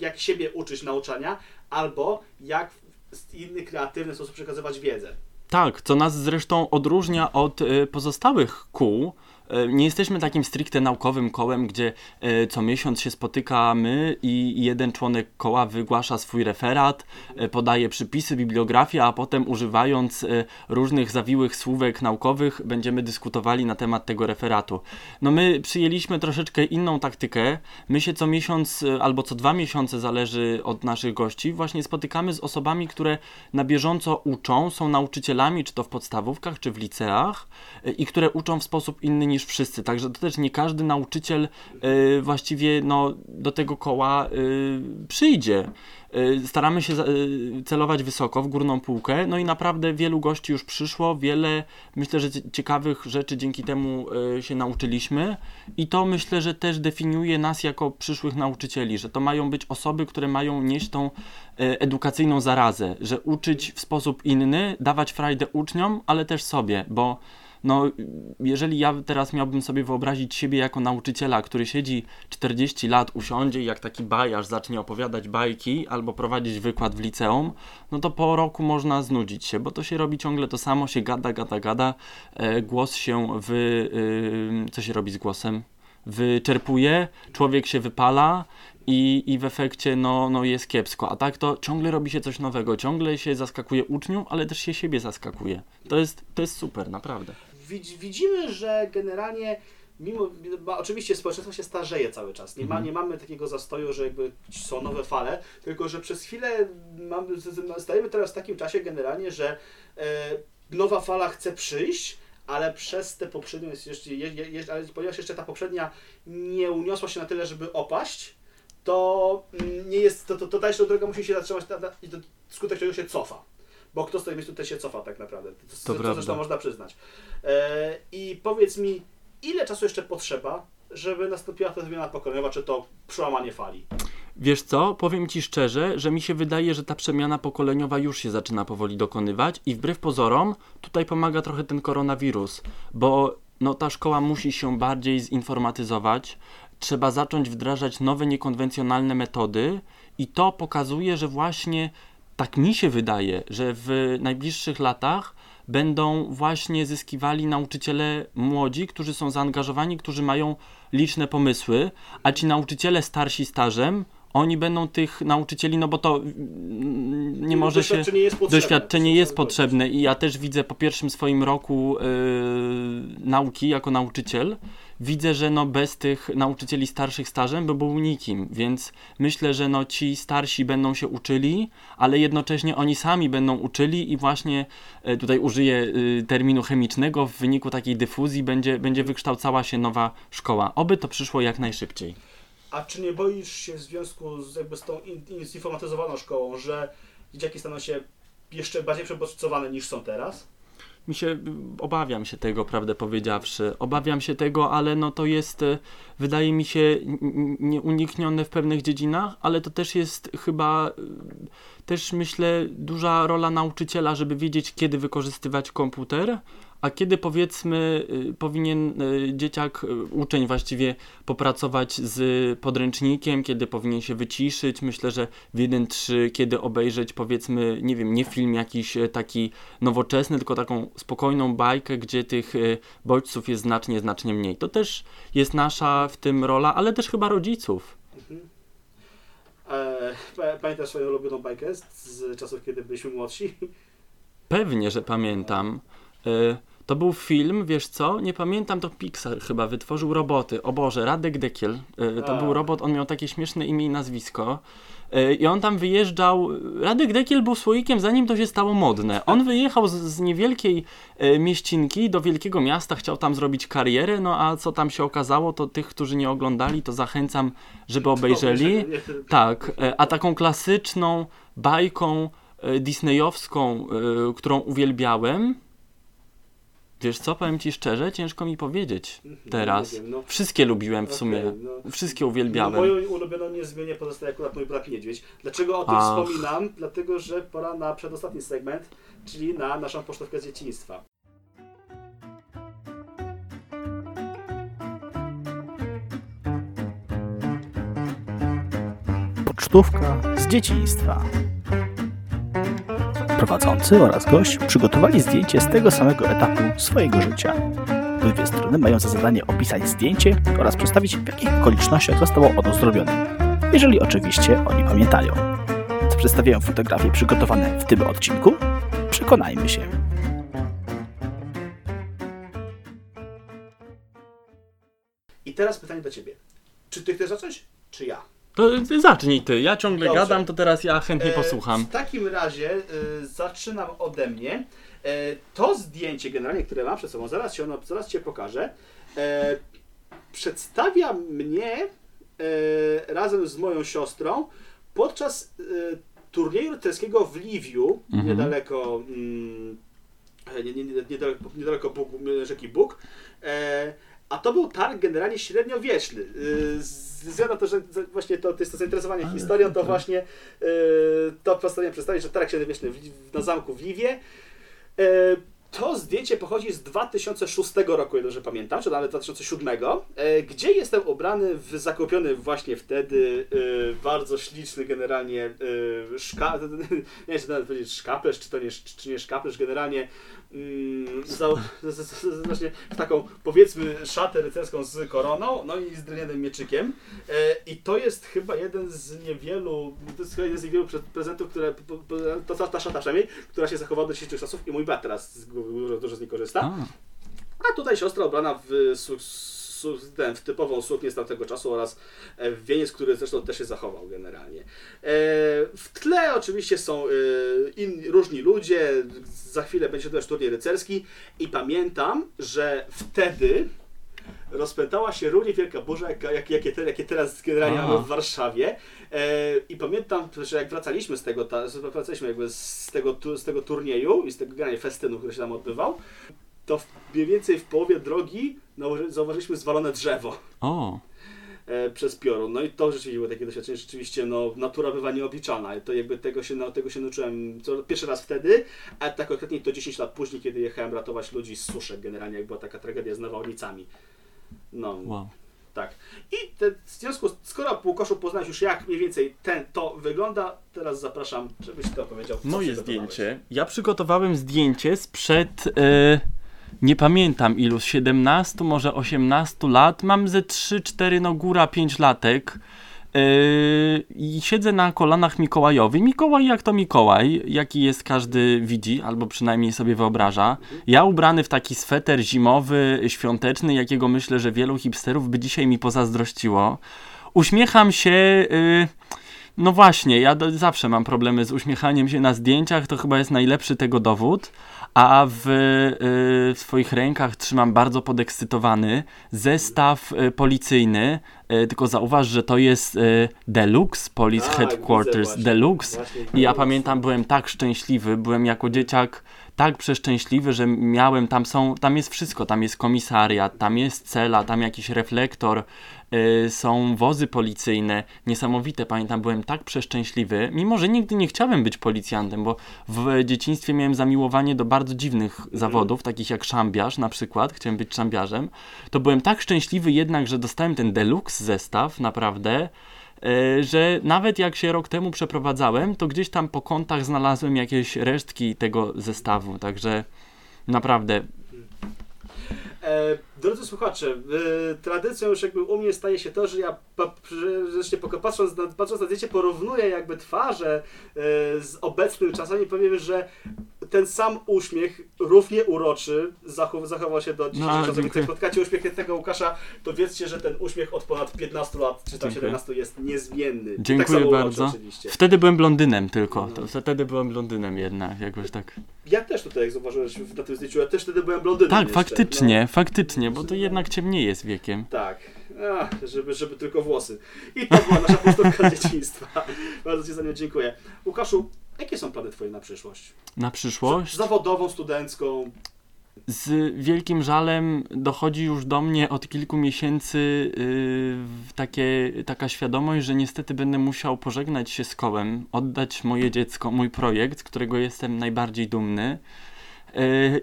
jak, siebie uczyć nauczania, albo jak w inny kreatywny sposób przekazywać wiedzę. Tak, co nas zresztą odróżnia od y, pozostałych kół, nie jesteśmy takim stricte naukowym kołem, gdzie e, co miesiąc się spotykamy i jeden członek koła wygłasza swój referat, e, podaje przypisy, bibliografię, a potem używając różnych zawiłych słówek naukowych będziemy dyskutowali na temat tego referatu. No my przyjęliśmy troszeczkę inną taktykę. My się co miesiąc albo co dwa miesiące zależy od naszych gości, właśnie spotykamy z osobami, które na bieżąco uczą, są nauczycielami, czy to w podstawówkach, czy w liceach i które uczą w sposób inny niż wszyscy, także to też nie każdy nauczyciel y, właściwie no, do tego koła y, przyjdzie. Y, staramy się celować wysoko w górną półkę, no i naprawdę wielu gości już przyszło, wiele myślę, że ciekawych rzeczy dzięki temu się nauczyliśmy i to myślę, że też definiuje nas jako przyszłych nauczycieli, że to mają być osoby, które mają nieść tą edukacyjną zarazę, że uczyć w sposób inny, dawać frajdę uczniom, ale też sobie, bo no jeżeli ja teraz miałbym sobie wyobrazić siebie jako nauczyciela, który siedzi 40 lat, usiądzie i jak taki bajarz zacznie opowiadać bajki albo prowadzić wykład w liceum, no to po roku można znudzić się, bo to się robi ciągle to samo, się gada, gada, gada, e, głos się wy... Y, co się robi z głosem? Wyczerpuje, człowiek się wypala i, i w efekcie no, no jest kiepsko. A tak to ciągle robi się coś nowego, ciągle się zaskakuje uczniów, ale też się siebie zaskakuje. To jest, to jest super, naprawdę. Widzimy, że generalnie mimo, oczywiście społeczeństwo się starzeje cały czas. Nie, ma, Mhm. nie mamy takiego zastoju, że jakby są nowe fale, tylko że przez chwilę mamy, stajemy teraz w takim czasie generalnie, że e, nowa fala chce przyjść, ale przez tę poprzednią jest jeszcze, je, je, ale ponieważ jeszcze ta poprzednia nie uniosła się na tyle, żeby opaść, to mm, nie jest, to, to, to dalsza droga musi się zatrzymać i to skutek czego się cofa. Bo kto stoi w miejscu, też się cofa tak naprawdę. To, to, to prawda. zresztą można przyznać. E, I powiedz mi, ile czasu jeszcze potrzeba, żeby nastąpiła ta zmiana pokoleniowa, czy to przełamanie fali? Wiesz co, powiem Ci szczerze, że mi się wydaje, że ta przemiana pokoleniowa już się zaczyna powoli dokonywać i wbrew pozorom tutaj pomaga trochę ten koronawirus, bo no, ta szkoła musi się bardziej zinformatyzować, trzeba zacząć wdrażać nowe, niekonwencjonalne metody i to pokazuje, że właśnie tak mi się wydaje, że w najbliższych latach będą właśnie zyskiwali nauczyciele młodzi, którzy są zaangażowani, którzy mają liczne pomysły, a ci nauczyciele starsi stażem, oni będą tych nauczycieli, no bo to mm, nie może się... Doświadczenie jest potrzebne. Doświadczenie jest potrzebne i ja też widzę po pierwszym swoim roku yy, nauki jako nauczyciel, widzę, że no bez tych nauczycieli starszych stażem by był nikim, więc myślę, że no ci starsi będą się uczyli, ale jednocześnie oni sami będą uczyli i właśnie e, tutaj użyję y, terminu chemicznego, w wyniku takiej dyfuzji będzie, będzie wykształcała się nowa szkoła. Oby to przyszło jak najszybciej. A czy nie boisz się w związku z, jakby z tą in, in, zinformatyzowaną szkołą, że dzieciaki staną się jeszcze bardziej przebodźcowane niż są teraz? Mi się, obawiam się tego, prawdę powiedziawszy. Obawiam się tego, ale no to jest, e, wydaje mi się, nieuniknione w pewnych dziedzinach, ale to też jest chyba, e, też myślę, duża rola nauczyciela, żeby wiedzieć, kiedy wykorzystywać komputer, a kiedy powiedzmy e, powinien e, dzieciak, e, uczeń właściwie popracować z podręcznikiem, kiedy powinien się wyciszyć. Myślę, że w 1-3, kiedy obejrzeć powiedzmy, nie wiem, nie film jakiś e, taki nowoczesny, tylko taką spokojną bajkę, gdzie tych y, bodźców jest znacznie, znacznie mniej. To też jest nasza w tym rola, ale też chyba rodziców. E, pa- pamiętasz swoją ulubioną bajkę z, czasów, kiedy byliśmy młodsi? Pewnie, że pamiętam. Y, to był film, wiesz co? Nie pamiętam, to Pixar chyba wytworzył roboty. O Boże, Radek Dekiel. Y, to A. był robot, on miał takie śmieszne imię i nazwisko. Y, I on tam wyjeżdżał. Radek Dekiel był słoikiem, zanim to się stało modne. On wyjechał z, z niewielkiej y, mieścinki do wielkiego miasta, chciał tam zrobić karierę. No a co tam się okazało, to tych, którzy nie oglądali, to zachęcam, żeby obejrzeli. Tak, a taką klasyczną bajką disneyowską, którą uwielbiałem, wiesz co, powiem ci szczerze, ciężko mi powiedzieć teraz. nie wiem, no. Wszystkie lubiłem w sumie, no. wszystkie No, uwielbiałem. moją ulubioną niezmiennie pozostaje akurat mój brat Niedźwiedź. Dlaczego o tym Ach. wspominam? Dlatego, że pora na przedostatni segment, czyli na naszą pocztówkę z dzieciństwa. Pocztówka z dzieciństwa. Prowadzący oraz gość przygotowali zdjęcie z tego samego etapu swojego życia. Obydwie strony mają za zadanie opisać zdjęcie oraz przedstawić w jakich okolicznościach zostało ono zrobione. Jeżeli oczywiście oni pamiętają. Co przedstawiają fotografie przygotowane w tym odcinku? Przekonajmy się. I teraz pytanie do Ciebie. Czy Ty chcesz zacząć, czy ja? To zacznij ty, ja ciągle Dobrze. gadam, to teraz ja chętnie E, posłucham. W takim razie e, zaczynam ode mnie. E, to zdjęcie generalnie, które mam przed sobą, zaraz, się ono, zaraz Cię pokażę, e, przedstawia mnie e, razem z moją siostrą podczas turnieju rycerskiego w Liwiu, Mhm. niedaleko, mm, nie, nie, nie, niedaleko, niedaleko Bóg, rzeki Bóg. E, a to był targ generalnie średniowieczny. Z ze względu na to, że właśnie to, to jest to zainteresowanie historią, to super. właśnie e, to postanowiłem przedstawić, że targ średniowieczny na zamku w Liwie. To zdjęcie pochodzi z 2006 roku, dobrze pamiętam, czy nawet 2007, e, gdzie jestem ubrany w zakupiony właśnie wtedy e, bardzo śliczny generalnie e, szka... nie wiem, czy nawet powiedzieć szkaplerz, czy to nie, czy nie szkaplerz, generalnie mm, właśnie w taką powiedzmy szatę rycerską z koroną, no i z drewnianym mieczykiem. I to jest chyba jeden z niewielu, to jest jeden z niewielu pre- prezentów, które, to ta, ta szata przynajmniej, która się zachowała do dzisiejszych czasów i mój brat teraz z- dużo, z niej korzysta. A, A tutaj siostra ubrana w, su, su, ten, w typową suknię z tamtego czasu oraz e, w wieniec, który zresztą też się zachował generalnie. E, w tle oczywiście są e, inni, różni ludzie, za chwilę będzie też turniej rycerski i pamiętam, że wtedy rozpętała się równie wielka burza, jak, jak, jakie, te, jakie teraz generalnie w Warszawie. E, I pamiętam, że jak wracaliśmy z tego, wracaliśmy jakby z tego, z tego turnieju i z tego generalnie festynu, który się tam odbywał, to mniej więcej w połowie drogi zauważyliśmy zwalone drzewo o, e, przez piorun. No i to rzeczywiście było takie doświadczenie, rzeczywiście no, natura bywa nieobliczalna. I to jakby tego się, no, tego się nauczyłem co, pierwszy raz wtedy, a tak konkretnie to 10 lat później, kiedy jechałem ratować ludzi z suszek generalnie, jak była taka tragedia z nawałnicami. No, wow. Tak. I te, w związku, z- skoro Łukaszu poznałeś już jak mniej więcej ten, to wygląda, teraz zapraszam, żebyś ty opowiedział. Moje zdjęcie. Ja przygotowałem zdjęcie sprzed. E, nie pamiętam ilu, z 17, może 18 lat. Mam ze 3, 4, no góra 5 latek. E, I siedzę na kolanach Mikołajowi. Mikołaj jak to Mikołaj, jaki jest każdy widzi, albo przynajmniej sobie wyobraża. Ja ubrany w taki sweter zimowy, świąteczny, jakiego myślę, że wielu hipsterów by dzisiaj mi pozazdrościło. Uśmiecham się. y, no właśnie, ja zawsze mam problemy z uśmiechaniem się na zdjęciach, to chyba jest najlepszy tego dowód. A w, y, w swoich rękach trzymam bardzo podekscytowany zestaw y, policyjny. Y, tylko zauważ, że to jest Deluxe Police Tak, Headquarters. Deluxe. I ja pamiętam, byłem tak szczęśliwy, byłem jako dzieciak tak przeszczęśliwy, że miałem, tam są, tam jest wszystko, tam jest komisariat, tam jest cela, tam jakiś reflektor, są wozy policyjne, niesamowite, pamiętam, byłem tak przeszczęśliwy, mimo że nigdy nie chciałem być policjantem, bo w dzieciństwie miałem zamiłowanie do bardzo dziwnych zawodów, takich jak szambiarz na przykład, chciałem być szambiarzem, to byłem tak szczęśliwy jednak, że dostałem ten deluxe zestaw, naprawdę, e, że nawet jak się rok temu przeprowadzałem, to gdzieś tam po kątach znalazłem jakieś resztki tego zestawu, także naprawdę E, drodzy słuchacze, e, tradycją już jakby u mnie staje się to, że ja poko- patrząc na, patrząc na zdjęcie porównuję jakby twarze e, z obecnym czasem i powiem, że ten sam uśmiech równie uroczy zachow, zachował się do dzisiejszych No, dziękuję. jak spotkacie uśmiechniętego Łukasza, to wiedzcie, że ten uśmiech od ponad 15 lat, czy tam Dziękuję. 17 jest niezmienny. I Dziękuję tak bardzo. Oczywiście. Wtedy byłem blondynem tylko. No. To wtedy byłem blondynem jednak, jakoś tak. Ja też tutaj, jak zauważyłeś na tym zdjęciu, ja też wtedy byłem blondynem Tak, jeszcze, faktycznie, no. faktycznie, bo to jednak ciemnieje z wiekiem. Tak. Ach, żeby, żeby tylko włosy. I to była nasza powtórka dzieciństwa. Bardzo Ci za nią dziękuję. Łukaszu, jakie są plany Twoje na przyszłość? Na przyszłość? Zawodową, studencką. Z wielkim żalem dochodzi już do mnie od kilku miesięcy yy, takie, taka świadomość, że niestety będę musiał pożegnać się z kołem, oddać moje dziecko, mój projekt, z którego jestem najbardziej dumny. Yy,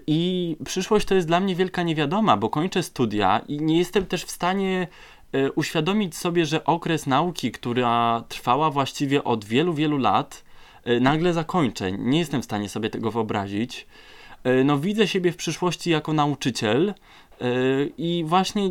I przyszłość to jest dla mnie wielka niewiadoma, bo kończę studia i nie jestem też w stanie yy, uświadomić sobie, że okres nauki, która trwała właściwie od wielu, wielu lat, nagle zakończę. Nie jestem w stanie sobie tego wyobrazić. E, No, widzę siebie w przyszłości jako nauczyciel e, i właśnie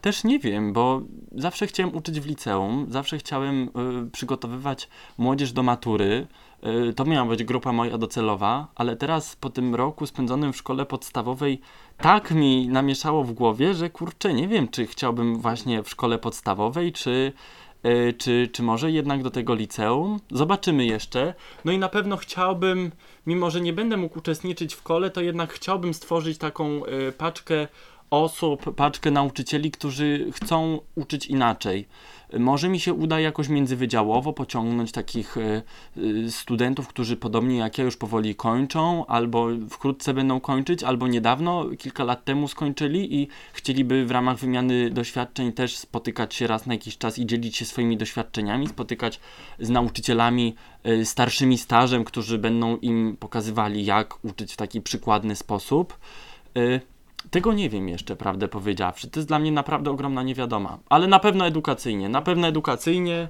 też nie wiem, bo zawsze chciałem uczyć w liceum, zawsze chciałem e, przygotowywać młodzież do matury. E, To miała być grupa moja docelowa, ale teraz po tym roku spędzonym w szkole podstawowej tak mi namieszało w głowie, że kurczę, nie wiem, czy chciałbym właśnie w szkole podstawowej, czy, e, czy, czy może jednak do tego liceum. Zobaczymy jeszcze. No i na pewno chciałbym mimo że nie będę mógł uczestniczyć w kole, to jednak chciałbym stworzyć taką y, paczkę osób, paczkę nauczycieli, którzy chcą uczyć inaczej. Może mi się uda jakoś międzywydziałowo pociągnąć takich e, e, studentów, którzy podobnie jak ja już powoli kończą, albo wkrótce będą kończyć, albo niedawno, kilka lat temu skończyli i chcieliby w ramach wymiany doświadczeń też spotykać się raz na jakiś czas i dzielić się swoimi doświadczeniami, spotykać z nauczycielami e, starszymi stażem, którzy będą im pokazywali, jak uczyć w taki przykładny sposób. Tego nie wiem jeszcze, prawdę powiedziawszy. To jest dla mnie naprawdę ogromna niewiadoma. Ale na pewno edukacyjnie. Na pewno edukacyjnie.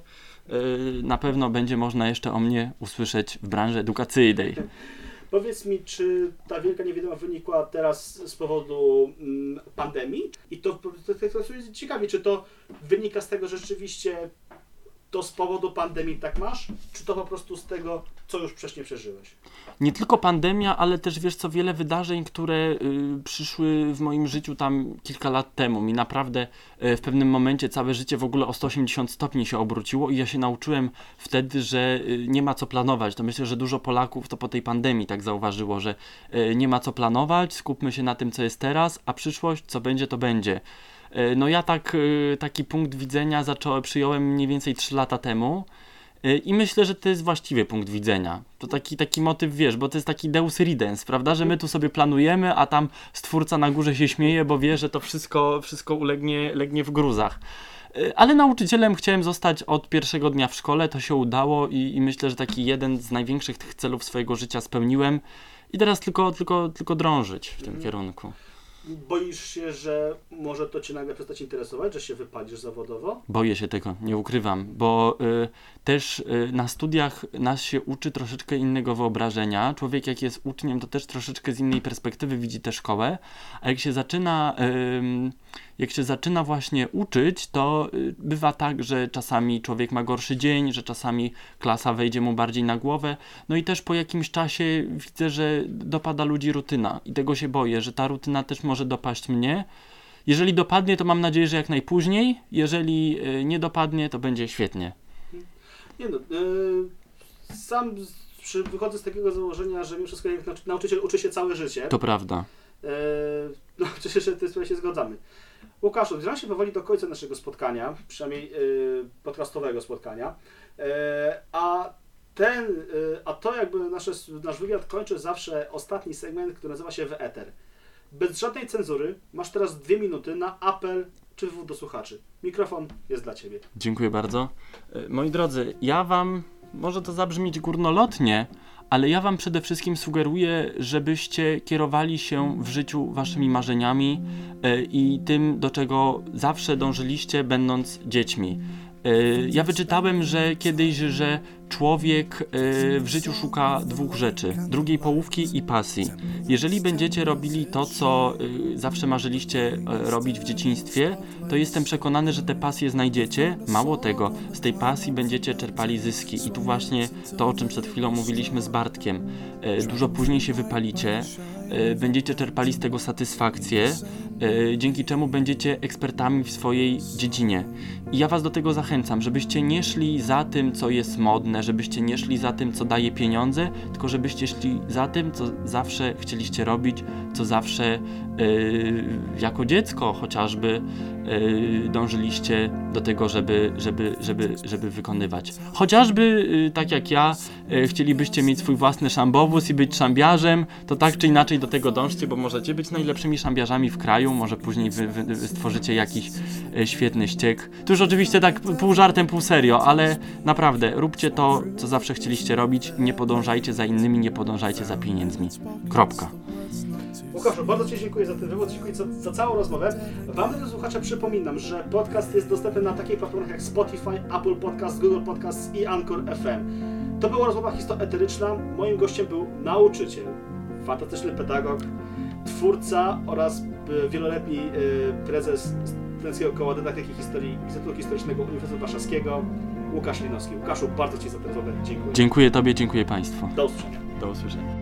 Yy, na pewno będzie można jeszcze o mnie usłyszeć w branży edukacyjnej. Powiedz mi, czy ta wielka niewiadoma wynikła teraz z powodu mm, pandemii? I to, to, to, to jest ciekawie, czy to wynika z tego, że rzeczywiście to z powodu pandemii tak masz, czy to po prostu z tego, co już wcześniej przeżyłeś? Nie tylko pandemia, ale też wiesz co, wiele wydarzeń, które y, przyszły w moim życiu tam kilka lat temu. Mi naprawdę y, w pewnym momencie całe życie w ogóle o 180 stopni się obróciło i ja się nauczyłem wtedy, że y, nie ma co planować. To myślę, że dużo Polaków to po tej pandemii tak zauważyło, że y, nie ma co planować, skupmy się na tym, co jest teraz, a przyszłość, co będzie, to będzie. E, no ja tak, e, taki punkt widzenia zacząłem, przyjąłem mniej więcej 3 lata temu e, i myślę, że to jest właściwy punkt widzenia. To taki, taki motyw, wiesz, bo to jest taki deus ridens, prawda, że my tu sobie planujemy, a tam stwórca na górze się śmieje, bo wie, że to wszystko, wszystko ulegnie legnie w gruzach. Ale nauczycielem chciałem zostać od pierwszego dnia w szkole, to się udało i, i myślę, że taki jeden z największych tych celów swojego życia spełniłem i teraz tylko, tylko, tylko drążyć w tym mhm. kierunku. Boisz się, że może to cię nagle przestać interesować, że się wypalisz zawodowo? Boję się tego, nie ukrywam, bo y, też y, na studiach nas się uczy troszeczkę innego wyobrażenia. Człowiek jak jest uczniem, to też troszeczkę z innej perspektywy widzi tę szkołę, a jak się zaczyna... Y, jak się zaczyna właśnie uczyć, to y, bywa tak, że czasami człowiek ma gorszy dzień, że czasami klasa wejdzie mu bardziej na głowę. No i też po jakimś czasie widzę, że dopada ludzi rutyna i tego się boję, że ta rutyna też może dopaść mnie. Jeżeli dopadnie, to mam nadzieję, że jak najpóźniej. Jeżeli y, nie dopadnie, to będzie świetnie. Nie no, yy, sam wychodzę z takiego założenia, że mimo wszystko nauczyciel uczy się całe życie. To prawda. Yy, no, przecież w tym się zgadzamy. Łukaszu, zbliżamy się powoli do końca naszego spotkania, przynajmniej yy, podcastowego spotkania. Yy, a ten, yy, a to jakby nasze, nasz wywiad kończy zawsze ostatni segment, który nazywa się Eter. Bez żadnej cenzury masz teraz dwie minuty na apel czy wywód do słuchaczy. Mikrofon jest dla Ciebie. Dziękuję bardzo. Moi drodzy, ja Wam, może to zabrzmieć górnolotnie, ale ja Wam przede wszystkim sugeruję, żebyście kierowali się w życiu Waszymi marzeniami e, i tym, do czego zawsze dążyliście, będąc dziećmi. E, ja wyczytałem, że kiedyś, że człowiek e, w życiu szuka dwóch rzeczy: drugiej połówki i pasji. Jeżeli będziecie robili to, co e, zawsze marzyliście robić w dzieciństwie, to jestem przekonany, że te pasje znajdziecie. Mało tego, z tej pasji będziecie czerpali zyski. I tu właśnie to, o czym przed chwilą mówiliśmy z Bartkiem. Dużo później się wypalicie, będziecie czerpali z tego satysfakcję, dzięki czemu będziecie ekspertami w swojej dziedzinie. I ja Was do tego zachęcam, żebyście nie szli za tym, co jest modne, żebyście nie szli za tym, co daje pieniądze, tylko żebyście szli za tym, co zawsze chcieliście robić, co zawsze yy, jako dziecko chociażby dążyliście do tego, żeby, żeby, żeby, żeby wykonywać. Chociażby yy, tak jak ja, yy, chcielibyście mieć swój własny szambowóz i być szambiarzem, to tak czy inaczej do tego dążcie, bo możecie być najlepszymi szambiarzami w kraju, może później wy, wy, wy stworzycie jakiś świetny ściek. Tu już oczywiście tak pół żartem, pół serio, ale naprawdę róbcie to, co zawsze chcieliście robić. Nie podążajcie za innymi, nie podążajcie za pieniędzmi. Kropka. Łukaszu, bardzo Ci dziękuję za ten wywód, dziękuję za, za całą rozmowę. Wam, drodzy słuchacze, przypominam, że podcast jest dostępny na takich platformach jak Spotify, Apple Podcast, Google Podcast i Anchor FM. To była rozmowa histoeteryczna. Moim gościem był nauczyciel, fantastyczny pedagog, twórca oraz e, wieloletni e, prezes Studenckiego Koła Dydaktyki Historii Instytutu Historycznego Uniwersytetu Warszawskiego, Łukasz Linowski. Łukaszu, bardzo Ci za tę rozmowę dziękuję. Dziękuję Tobie, dziękuję Państwu. Do usłyszenia. Do usłyszenia.